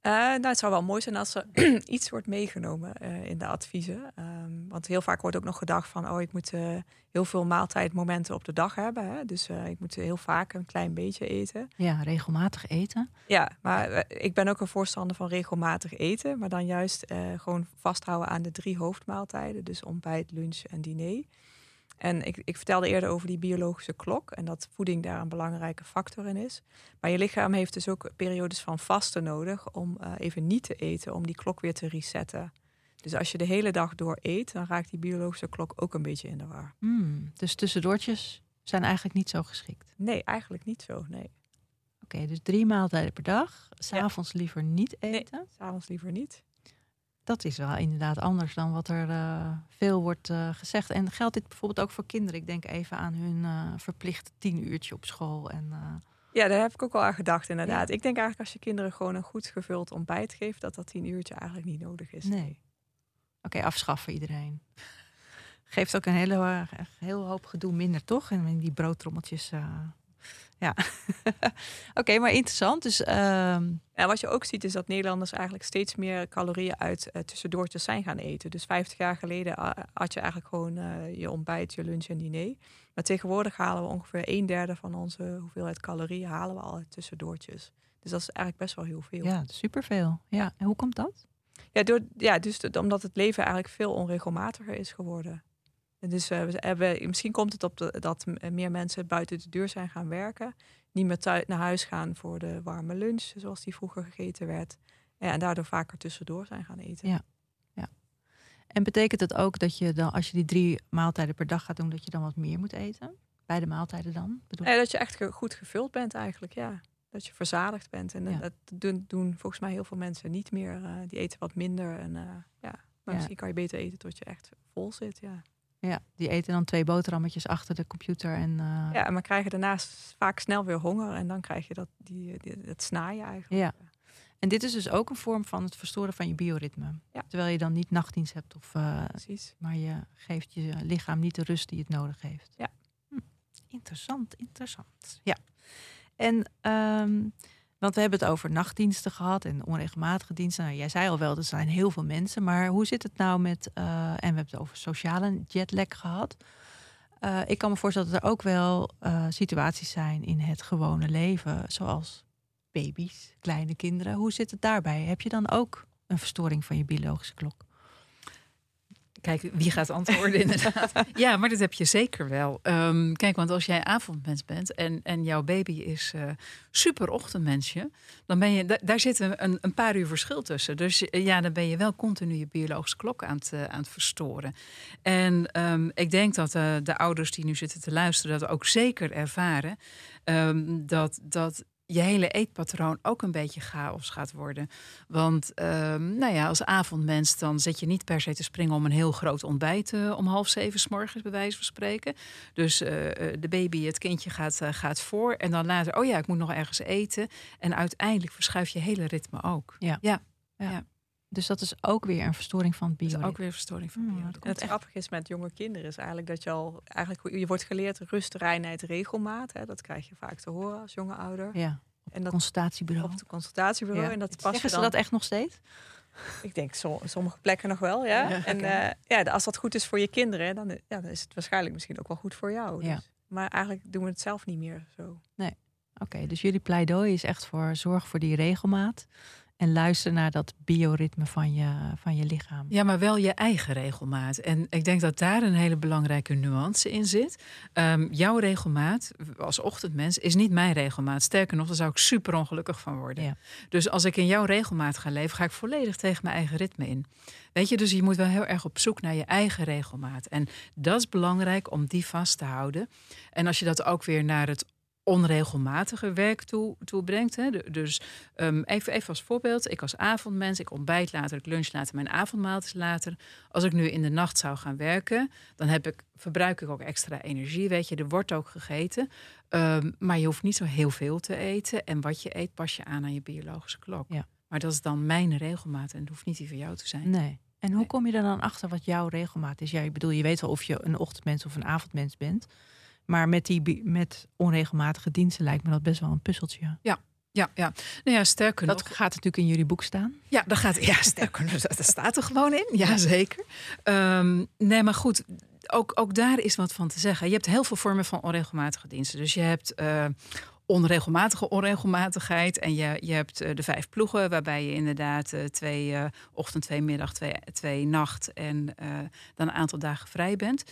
Speaker 2: Eh, nou, het zou wel mooi zijn als er iets wordt meegenomen eh, in de adviezen. Ehm, want heel vaak wordt ook nog gedacht van, oh, ik moet eh, heel veel maaltijdmomenten op de dag hebben. Hè? Dus ik moet heel vaak een klein beetje eten.
Speaker 1: Ja, regelmatig eten.
Speaker 2: Ja, maar ik ben ook een voorstander van regelmatig eten. Maar dan juist gewoon vasthouden aan de drie hoofdmaaltijden. Dus ontbijt, lunch en diner. En ik, ik vertelde eerder over die biologische klok. En dat voeding daar een belangrijke factor in is. Maar je lichaam heeft dus ook periodes van vasten nodig. Om eh, even niet te eten. Om die klok weer te resetten. Dus als je de hele dag door eet. Dan raakt die biologische klok ook een beetje in de war.
Speaker 1: Hmm, dus tussendoortjes zijn eigenlijk niet zo geschikt.
Speaker 2: Nee, eigenlijk niet zo. Nee.
Speaker 1: Oké, dus drie maaltijden per dag. S'avonds liever niet eten.
Speaker 2: S'avonds liever niet.
Speaker 1: Dat is wel inderdaad anders dan wat er eh, veel wordt eh, gezegd. En geldt dit bijvoorbeeld ook voor kinderen? Ik denk even aan hun eh, verplicht tien uurtje op school. En,
Speaker 2: Ja, daar heb ik ook wel aan gedacht, inderdaad. Ik denk eigenlijk als je kinderen gewoon een goed gevuld ontbijt geeft, dat dat tien uurtje eigenlijk niet nodig is.
Speaker 1: nee. Oké, afschaffen iedereen. Geeft ook een hele heel hoop gedoe minder, toch? En die broodtrommeltjes. Eh, ja. Oké, maar interessant. Dus ehm,
Speaker 2: En wat je ook ziet is dat Nederlanders eigenlijk steeds meer calorieën uit eh, tussendoortjes zijn gaan eten. Dus 50 jaar geleden eh, had je eigenlijk gewoon eh, je ontbijt, je lunch en diner. Maar tegenwoordig halen we ongeveer een derde van onze hoeveelheid calorieën halen we al uit tussendoortjes. Dus dat is eigenlijk best wel heel veel.
Speaker 1: ja, superveel. Ja, en hoe komt dat?
Speaker 2: Ja, door, ja dus omdat het leven eigenlijk veel onregelmatiger is geworden. Dus eh, we hebben, misschien komt het op de, dat m- meer mensen buiten de deur zijn gaan werken. Niet meer thui- naar huis gaan voor de warme lunch, zoals die vroeger gegeten werd. Ja, en daardoor vaker tussendoor zijn gaan eten.
Speaker 1: Ja. En betekent het ook dat je dan, als je die drie maaltijden per dag gaat doen, dat je dan wat meer moet eten? Beide maaltijden dan? Bedoel
Speaker 2: Eh, dat je echt ge- goed gevuld bent eigenlijk, ja. Dat je verzadigd bent. En eh,
Speaker 1: Ja.
Speaker 2: dat doen, doen volgens mij heel veel mensen niet meer. eh, die eten wat minder. En, eh, ja. Maar
Speaker 1: Ja.
Speaker 2: misschien kan je beter eten tot je echt vol zit, ja.
Speaker 1: Ja, die eten dan twee boterhammetjes achter de computer. En, eh,
Speaker 2: Ja, maar krijgen daarnaast vaak snel weer honger. En dan krijg je dat, die, die, dat snaaien eigenlijk.
Speaker 1: Ja. En dit is dus ook een vorm van het verstoren van je bioritme.
Speaker 2: Ja.
Speaker 1: Terwijl je dan niet nachtdienst hebt, of, eh,
Speaker 2: Precies.
Speaker 1: maar je geeft je lichaam niet de rust die het nodig heeft.
Speaker 2: Ja.
Speaker 1: Hm, Interessant, interessant. Ja. En ehm, Want we hebben het over nachtdiensten gehad en onregelmatige diensten. Nou, jij zei al wel, er zijn heel veel mensen. Maar hoe zit het nou met, uh, en we hebben het over sociale jetlag gehad. Uh, ik kan me voorstellen dat er ook wel uh, situaties zijn in het gewone leven, zoals baby's, kleine kinderen. Hoe zit het daarbij? Heb je dan ook een verstoring van je biologische klok?
Speaker 3: Kijk, wie gaat antwoorden inderdaad. ja, maar dat heb je zeker wel. Um, kijk, want als jij avondmens bent en, en jouw baby is uh, super ochtendmensje, dan ben je, daar zit een, een paar uur verschil tussen. Dus ja, dan ben je wel continu je biologische klok aan het, uh, aan het verstoren. En um, ik denk dat de ouders die nu zitten te luisteren dat ook zeker ervaren um, dat, dat je hele eetpatroon ook een beetje chaos gaat worden. Want um, nou ja, als avondmens dan zit je niet per se te springen om een heel groot ontbijt uh, om half zeven s morgens, bij wijze van spreken. Dus uh, de baby, het kindje gaat, gaat voor. En dan later, oh ja, ik moet nog ergens eten. En uiteindelijk verschuift je hele ritme ook.
Speaker 1: Ja. ja. ja. ja. Dus dat is ook weer een verstoring van het bio.
Speaker 3: ook weer een verstoring van bio.
Speaker 2: Mm, het echt... grappige is met jonge kinderen is eigenlijk dat je al eigenlijk je wordt geleerd rust, reinheid, regelmaat. Hè? Dat krijg je vaak te horen als jonge ouder.
Speaker 1: Ja. En dat consultatiebureau.
Speaker 2: Op het consultatiebureau. Ja. En dat pas
Speaker 1: Zeggen ze dat echt nog steeds?
Speaker 2: Ik denk so, sommige plekken nog wel, ja. ja en uh, ja, als dat goed is voor je kinderen, dan, ja, dan is het waarschijnlijk misschien ook wel goed voor jou.
Speaker 1: Ja.
Speaker 2: Dus. Maar eigenlijk doen we het zelf niet meer zo.
Speaker 1: Nee. Oké, okay, dus jullie pleidooi is echt voor zorg voor die regelmaat. En luister naar dat bioritme van je, van je lichaam.
Speaker 3: Ja, maar wel je eigen regelmaat. En ik denk dat daar een hele belangrijke nuance in zit. Um, jouw regelmaat als ochtendmens is niet mijn regelmaat. Sterker nog, daar zou ik super ongelukkig van worden.
Speaker 1: Ja.
Speaker 3: Dus als ik in jouw regelmaat ga leven, ga ik volledig tegen mijn eigen ritme in. Weet je, dus je moet wel heel erg op zoek naar je eigen regelmaat. En dat is belangrijk om die vast te houden. En als je dat ook weer naar het onregelmatige werk toe, toe brengt. Hè. Dus um, even, even als voorbeeld. Ik als avondmens, ik ontbijt later, ik lunch later, mijn avondmaal is later. Als ik nu in de nacht zou gaan werken, dan heb ik, verbruik ik ook extra energie. Weet je, er wordt ook gegeten. Um, maar je hoeft niet zo heel veel te eten. En wat je eet, pas je aan aan je biologische klok.
Speaker 1: Ja.
Speaker 3: Maar dat is dan mijn regelmaat en het hoeft niet die van jou te zijn.
Speaker 1: Nee. En hoe kom je er dan achter wat jouw regelmaat is? Ja, ik bedoel, je weet wel of je een ochtendmens of een avondmens bent. Maar met, die, met onregelmatige diensten lijkt me dat best wel een puzzeltje.
Speaker 3: Ja, ja, ja. Nou ja, sterker
Speaker 1: dat
Speaker 3: nog.
Speaker 1: gaat natuurlijk in jullie boek staan.
Speaker 3: Ja, dat gaat, ja sterker nog, dat staat er gewoon in. Ja, zeker. Um, nee, maar goed, ook, ook daar is wat van te zeggen. Je hebt heel veel vormen van onregelmatige diensten. Dus je hebt uh, onregelmatige onregelmatigheid. En je, je hebt uh, de vijf ploegen, waarbij je inderdaad uh, twee ochtend, twee middag, twee, twee nacht en dan een aantal dagen vrij bent.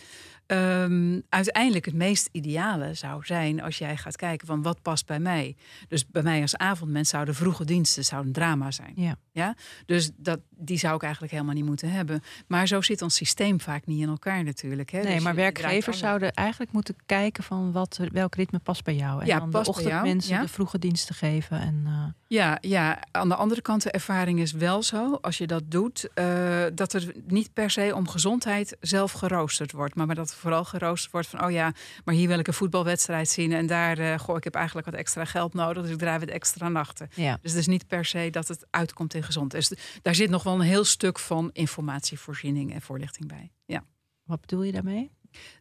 Speaker 3: Um, uiteindelijk het meest ideale zou zijn als jij gaat kijken van wat past bij mij. Dus bij mij als avondmens zouden vroege diensten zouden een drama zijn.
Speaker 1: Ja.
Speaker 3: Ja? Dus dat, die zou ik eigenlijk helemaal niet moeten hebben. Maar zo zit ons systeem vaak niet in elkaar natuurlijk. Hè?
Speaker 1: Nee,
Speaker 3: dus
Speaker 1: maar werkgevers zouden eigenlijk moeten kijken van wat, welk ritme past bij jou. En
Speaker 3: ja,
Speaker 1: dan de ochtendmensen
Speaker 3: ja?
Speaker 1: de vroege diensten geven. En, uh...
Speaker 3: ja, ja, aan de andere kant de ervaring is wel zo, als je dat doet, uh, dat er niet per se om gezondheid zelf geroosterd wordt. Maar, maar dat vooral geroosterd wordt van, oh ja, maar hier wil ik een voetbalwedstrijd zien. En daar, uh, goh, ik heb eigenlijk wat extra geld nodig, dus ik draai wat extra nachten.
Speaker 1: Ja.
Speaker 3: Dus het is niet per se dat het uitkomt in gezond. Dus daar zit nog wel een heel stuk van informatievoorziening en voorlichting bij. Ja.
Speaker 1: Wat bedoel je daarmee?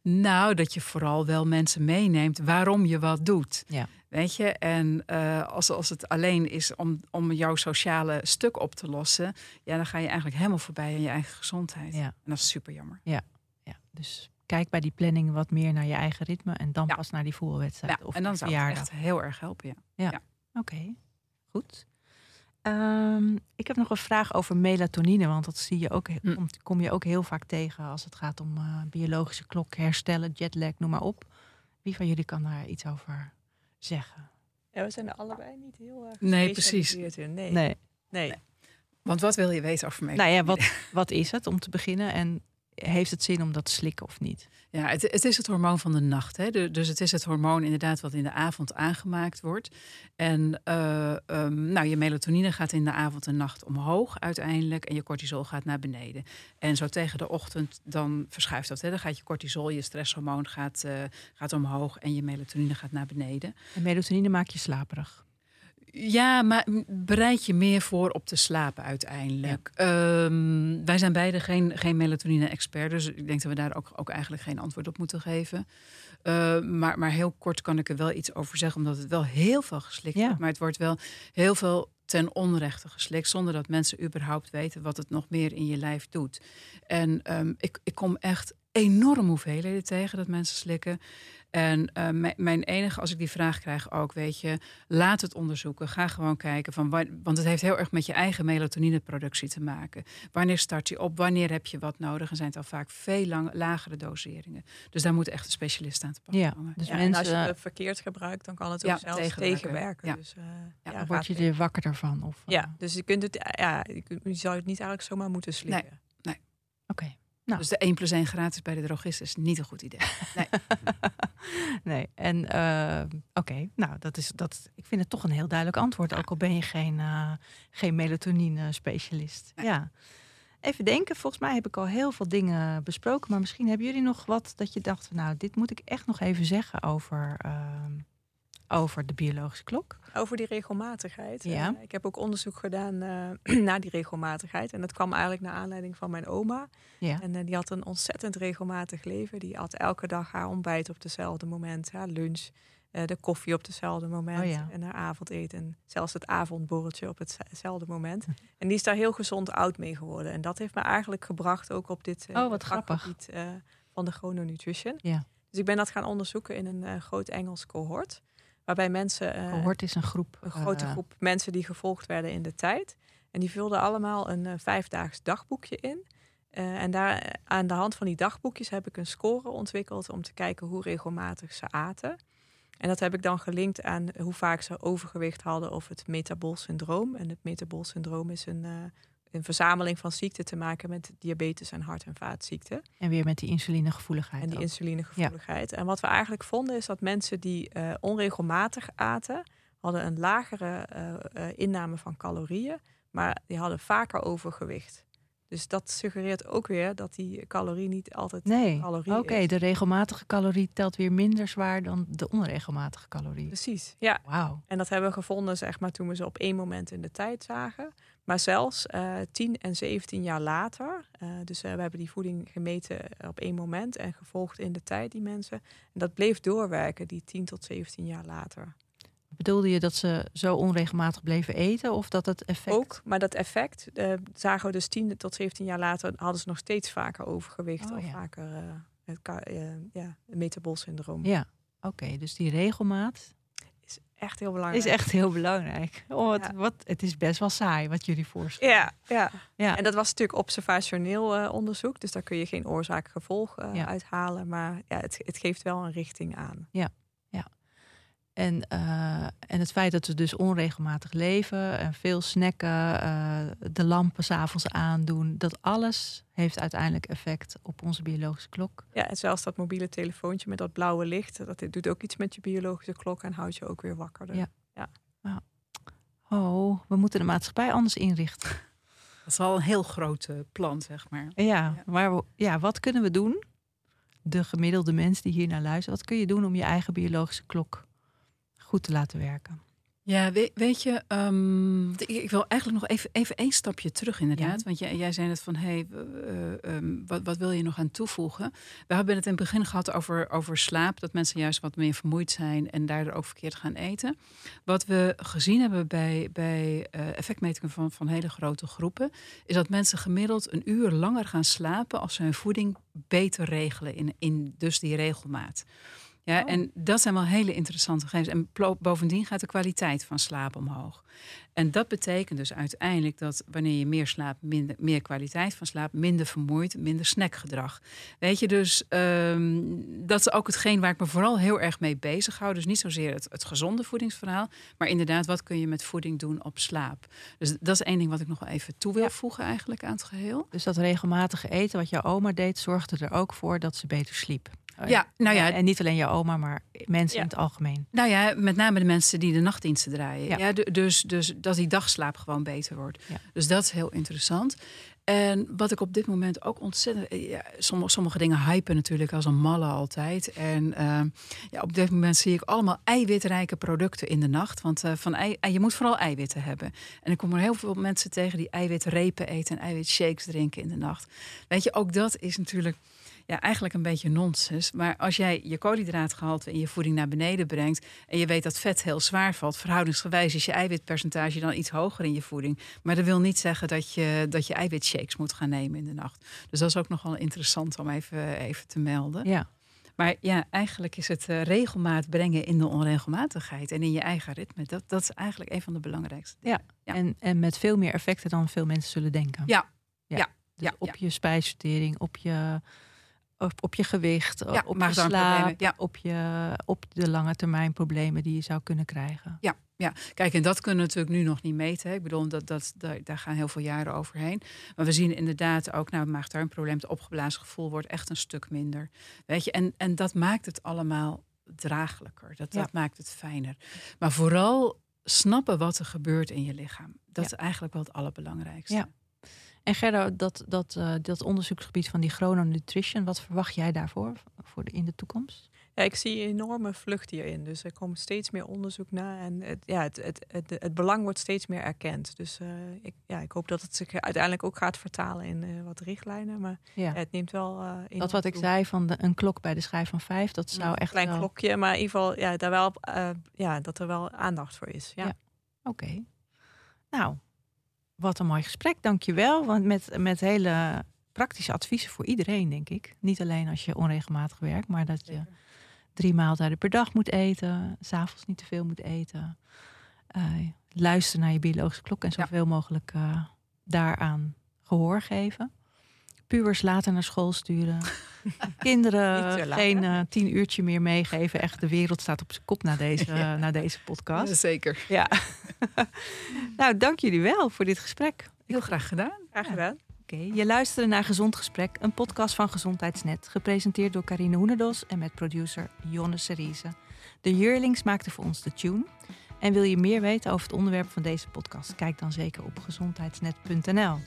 Speaker 3: Nou, dat je vooral wel mensen meeneemt waarom je wat doet.
Speaker 1: Ja.
Speaker 3: Weet je, en uh, als, als het alleen is om, om jouw sociale stuk op te lossen, ja, dan ga je eigenlijk helemaal voorbij aan je eigen gezondheid.
Speaker 1: Ja.
Speaker 3: En dat is super jammer.
Speaker 1: Ja, ja. dus kijk bij die planning wat meer naar je eigen ritme en dan
Speaker 3: Ja.
Speaker 1: pas naar die voetbalwedstrijd.
Speaker 3: Ja,
Speaker 1: of
Speaker 3: en dan zou het
Speaker 1: verjaardag.
Speaker 3: echt heel erg helpen. Ja.
Speaker 1: Ja. Oké, goed. Ehm, ik heb nog een vraag over melatonine, want dat zie je ook,
Speaker 3: Hm.
Speaker 1: kom je ook heel vaak tegen als het gaat om eh, biologische klok herstellen, jetlag, noem maar op. Wie van jullie kan daar iets over zeggen?
Speaker 2: Ja, we zijn er allebei niet heel erg
Speaker 3: Nee,
Speaker 2: gespecialiseerd in. Nee.
Speaker 1: Nee.
Speaker 2: nee.
Speaker 3: Want wat wil je weten over mij?
Speaker 1: Nou ja, wat, wat is het om te beginnen en heeft het zin om dat te slikken of niet?
Speaker 3: Ja, het, het is het hormoon van de nacht. Hè? De- dus het is het hormoon inderdaad wat in de avond aangemaakt wordt. En eh, ehm, nou, je melatonine gaat in de avond en nacht omhoog uiteindelijk. En je cortisol gaat naar beneden. En zo tegen de ochtend dan verschuift dat. Hè? Dan gaat je cortisol, je stresshormoon gaat, eh, gaat omhoog. En je melatonine gaat naar beneden.
Speaker 1: En melatonine maakt je slaperig.
Speaker 3: Ja, maar bereid je meer voor op te slapen uiteindelijk. Ehm, wij zijn beide geen, geen melatonine-expert, dus ik denk dat we daar ook, ook eigenlijk geen antwoord op moeten geven. Uh, maar, maar heel kort kan ik er wel iets over zeggen, omdat het wel heel veel geslikt wordt. Maar het wordt wel heel veel ten onrechte geslikt, zonder dat mensen überhaupt weten wat het nog meer in je lijf doet. En um, ik, ik kom echt enorm hoeveelheden tegen dat mensen slikken. En uh, mijn enige, als ik die vraag krijg ook, weet je, laat het onderzoeken. Ga gewoon kijken van, want het heeft heel erg met je eigen melatonineproductie te maken. Wanneer start je op? Wanneer heb je wat nodig? En zijn het al vaak veel lang, lagere doseringen. Dus daar moet echt een specialist aan te pakken
Speaker 2: ja,
Speaker 3: komen.
Speaker 2: Dus ja, mensen, en als je het verkeerd gebruikt, dan kan het ook ja, zelfs tegenwerken.
Speaker 3: Ja.
Speaker 2: Dus, uh,
Speaker 1: ja, dan word je er wakker ervan. Of,
Speaker 2: ja, eh? dus je kunt het, ja, je zou het niet eigenlijk zomaar moeten slikken.
Speaker 3: Nee, nee.
Speaker 1: Oké.
Speaker 3: Nou. Dus de 1 plus 1 gratis bij de drogist is niet een goed idee. Nee.
Speaker 1: nee. En uh, oké, nou, dat is dat. Ik vind het toch een heel duidelijk antwoord. Ook al ben je geen, uh, geen melatonine-specialist. Nee. Ja. Even denken, volgens mij heb ik al heel veel dingen besproken. Maar misschien hebben jullie nog wat dat je dacht, nou, dit moet ik echt nog even zeggen over. Uh, over de biologische klok.
Speaker 2: Over die regelmatigheid.
Speaker 1: Ja.
Speaker 2: Uh, ik heb ook onderzoek gedaan uh, naar die regelmatigheid. En dat kwam eigenlijk naar aanleiding van mijn oma.
Speaker 1: Ja.
Speaker 2: En uh, die had een ontzettend regelmatig leven. Die had elke dag haar ontbijt op dezelfde moment. Haar lunch, de koffie op dezelfde moment.
Speaker 1: Oh, ja.
Speaker 2: En haar avondeten. En zelfs het avondborreltje op hetzelfde moment. en die is daar heel gezond oud mee geworden. En dat heeft me eigenlijk gebracht ook op dit
Speaker 1: oh, wat grappig.
Speaker 2: van de chrononutrition.
Speaker 1: Ja.
Speaker 2: Dus ik ben dat gaan onderzoeken in een groot Engels cohort. Waarbij mensen.
Speaker 1: Uh, Cohort is een groep.
Speaker 2: Een grote uh, groep mensen die gevolgd werden in de tijd. En die vulden allemaal een uh, vijfdaags dagboekje in. en daar, aan de hand van die dagboekjes heb ik een score ontwikkeld om te kijken hoe regelmatig ze aten. En dat heb ik dan gelinkt aan hoe vaak ze overgewicht hadden of het metabool syndroom. En het metabool syndroom is een, een verzameling van ziekten te maken met diabetes en hart- en vaatziekten.
Speaker 1: En weer met die insulinegevoeligheid.
Speaker 2: En die
Speaker 1: ook.
Speaker 2: insulinegevoeligheid. Ja. En wat we eigenlijk vonden is dat mensen die uh, onregelmatig aten, hadden een lagere uh, uh, inname van calorieën, maar die hadden vaker overgewicht. Dus dat suggereert ook weer dat die calorie niet altijd
Speaker 1: nee.
Speaker 2: calorie
Speaker 1: Oké, okay, de regelmatige calorie telt weer minder zwaar dan de onregelmatige calorie.
Speaker 2: Precies, ja.
Speaker 1: Wauw.
Speaker 2: En dat hebben we gevonden, zeg maar, toen we ze op één moment in de tijd zagen. Maar zelfs uh, 10 en 17 jaar later, uh, dus uh, we hebben die voeding gemeten op één moment en gevolgd in de tijd, die mensen. En dat bleef doorwerken, die 10 tot 17 jaar later.
Speaker 1: Bedoelde je dat ze zo onregelmatig bleven eten of dat het effect?
Speaker 2: Ook, maar dat effect uh, zagen we dus 10 tot 17 jaar later hadden ze nog steeds vaker overgewicht
Speaker 1: oh,
Speaker 2: of
Speaker 1: ja.
Speaker 2: vaker het, ja, het metabolsyndroom.
Speaker 1: Ja, oké. Okay, dus die regelmaat
Speaker 2: echt heel belangrijk.
Speaker 1: Is echt heel belangrijk. Oh, wat, ja. wat, het is best wel saai wat jullie voorstellen.
Speaker 2: Ja, ja.
Speaker 1: ja.
Speaker 2: en dat was natuurlijk observationeel onderzoek, dus daar kun je geen oorzaak-gevolg
Speaker 1: ja.
Speaker 2: uithalen, maar ja, het, het geeft wel een richting aan.
Speaker 1: Ja. En, uh, en het feit dat we dus onregelmatig leven en veel snacken, uh, de lampen s'avonds aandoen, dat alles heeft uiteindelijk effect op onze biologische klok.
Speaker 2: Ja, en zelfs dat mobiele telefoontje met dat blauwe licht, dat doet ook iets met je biologische klok en houdt je ook weer wakker.
Speaker 1: Ja.
Speaker 2: ja.
Speaker 1: ja. Oh, we moeten de maatschappij anders inrichten.
Speaker 3: Dat is al een heel groot uh, plan, zeg maar.
Speaker 1: Ja, ja. maar we, ja, wat kunnen we doen? De gemiddelde mens die hier naar luistert, wat kun je doen om je eigen biologische klok goed te laten werken.
Speaker 3: Ja, weet, weet je, um, ik wil eigenlijk nog even, even één stapje terug inderdaad.
Speaker 1: Ja.
Speaker 3: Want jij, jij zei net van, hé, hey, uh, um, wat, wat wil je nog aan toevoegen? We hebben het in het begin gehad over, over slaap. Dat mensen juist wat meer vermoeid zijn en daardoor ook verkeerd gaan eten. Wat we gezien hebben bij, bij uh, effectmetingen van, van hele grote groepen... is dat mensen gemiddeld een uur langer gaan slapen... als ze hun voeding beter regelen in, in dus die regelmaat. Ja, oh. En dat zijn wel hele interessante gegevens. En bovendien gaat de kwaliteit van slaap omhoog. En dat betekent dus uiteindelijk dat wanneer je meer slaapt, minder, meer kwaliteit van slaap, minder vermoeid, minder snackgedrag. Weet je, dus um, dat is ook hetgeen waar ik me vooral heel erg mee bezig hou. Dus niet zozeer het, het gezonde voedingsverhaal, maar inderdaad, wat kun je met voeding doen op slaap? Dus dat is één ding wat ik nog wel even toe wil ja. voegen eigenlijk aan het geheel.
Speaker 1: Dus dat regelmatige eten wat jouw oma deed, zorgde er ook voor dat ze beter sliep.
Speaker 3: Ja, nou ja.
Speaker 1: En niet alleen je oma, maar mensen ja. in het algemeen.
Speaker 3: Nou ja, met name de mensen die de nachtdiensten draaien. Ja. ja dus, dus dat die dagslaap gewoon beter wordt.
Speaker 1: Ja.
Speaker 3: Dus dat is heel interessant. En wat ik op dit moment ook ontzettend. eh, Ja, sommige, sommige dingen hypen natuurlijk als een malle altijd. En eh, ja, op dit moment zie ik allemaal eiwitrijke producten in de nacht. Want eh, van ei, je moet vooral eiwitten hebben. En ik kom er heel veel mensen tegen die eiwitrepen eten en eiwitshakes drinken in de nacht. Weet je, ook dat is natuurlijk ja, eigenlijk een beetje nonsens. Maar als jij je koolhydraatgehalte in je voeding naar beneden brengt. en je weet dat vet heel zwaar valt. verhoudingsgewijs is je eiwitpercentage dan iets hoger in je voeding. Maar dat wil niet zeggen dat je, dat je eiwitshakes moet gaan nemen in de nacht. Dus dat is ook nogal interessant om even, even te melden.
Speaker 1: Ja.
Speaker 3: Maar ja, eigenlijk is het eh, regelmaat brengen in de onregelmatigheid en in je eigen ritme. Dat, dat is eigenlijk een van de belangrijkste dingen. Ja.
Speaker 1: En, en met veel meer effecten dan veel mensen zullen denken.
Speaker 3: Ja,
Speaker 1: Ja.
Speaker 3: ja,
Speaker 1: Dus
Speaker 3: ja,
Speaker 1: op je spijsvertering, op je, op, op je gewicht,
Speaker 3: Ja,
Speaker 1: op je
Speaker 3: maagdarmproblemen,
Speaker 1: slaap,
Speaker 3: ja.
Speaker 1: op, je, op de lange termijn problemen die je zou kunnen krijgen.
Speaker 3: Ja, ja, kijk, en dat kunnen we natuurlijk nu nog niet meten. Hè. Ik bedoel, dat, dat, daar, daar gaan heel veel jaren overheen. Maar we zien inderdaad ook, nou, maag-darmprobleem, het opgeblazen gevoel wordt echt een stuk minder. Weet je, en, en dat maakt het allemaal draaglijker. Dat,
Speaker 1: Ja.
Speaker 3: dat maakt het fijner. Maar vooral snappen wat er gebeurt in je lichaam. Dat is eigenlijk wel het allerbelangrijkste.
Speaker 1: Ja. En Gerda, dat, dat, eh, dat onderzoeksgebied van die chrononutrition, wat verwacht jij daarvoor voor de, in de toekomst?
Speaker 2: Ja, ik zie een enorme vlucht hierin. Dus er komt steeds meer onderzoek naar. En het, ja, het, het, het, het belang wordt steeds meer erkend. Dus eh, ik, ja, ik hoop dat het zich uiteindelijk ook gaat vertalen in eh, wat richtlijnen. Maar
Speaker 1: Ja.
Speaker 2: het neemt wel. enorm
Speaker 1: dat wat ik zei van de, een klok bij de schijf van vijf, dat zou
Speaker 2: Een
Speaker 1: echt
Speaker 2: klein
Speaker 1: wel...
Speaker 2: klokje, maar in ieder geval ja, daar wel, ja, dat er wel aandacht voor is. Ja.
Speaker 1: Ja. Oké. Nou, wat een mooi gesprek, dankjewel. Want met, met hele praktische adviezen voor iedereen, denk ik. Niet alleen als je onregelmatig werkt, maar dat je drie maaltijden per dag moet eten. S'avonds niet te veel moet eten. Eh, luister naar je biologische klok en
Speaker 3: Ja.
Speaker 1: zoveel mogelijk eh, daaraan gehoor geven. Puurs later naar school sturen. Kinderen geen eh, tien uurtje meer meegeven. Echt, de wereld staat op zijn kop na deze, na deze podcast.
Speaker 3: zeker.
Speaker 1: Ja. nou, dank jullie wel voor dit gesprek.
Speaker 3: Heel graag gedaan.
Speaker 2: Graag gedaan.
Speaker 1: Oké, je luisterde naar Gezond Gesprek, een podcast van Gezondheidsnet, gepresenteerd door Carine Hoenedos en met producer Jonne Seriese. De Jurlings maakte voor ons de tune. En wil je meer weten over het onderwerp van deze podcast? Kijk dan zeker op gezondheidsnet.nl.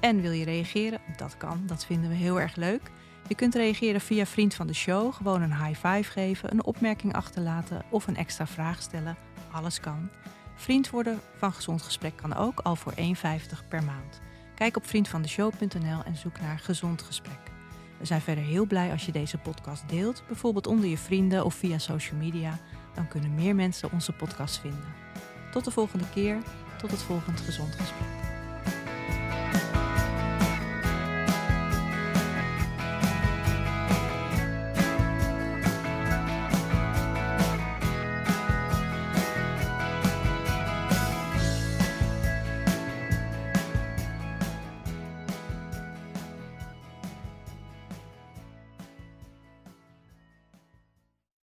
Speaker 1: En wil je reageren? Dat kan, dat vinden we heel erg leuk. Je kunt reageren via Vriend van de Show, gewoon een high five geven, een opmerking achterlaten of een extra vraag stellen. Alles kan. Vriend worden van Gezond Gesprek kan ook, al voor 1,50 per maand. Kijk op vriendvandeshow.nl en zoek naar Gezond Gesprek. We zijn verder heel blij als je deze podcast deelt, bijvoorbeeld onder je vrienden of via social media. Dan kunnen meer mensen onze podcast vinden. Tot de volgende keer, tot het volgende Gezond Gesprek.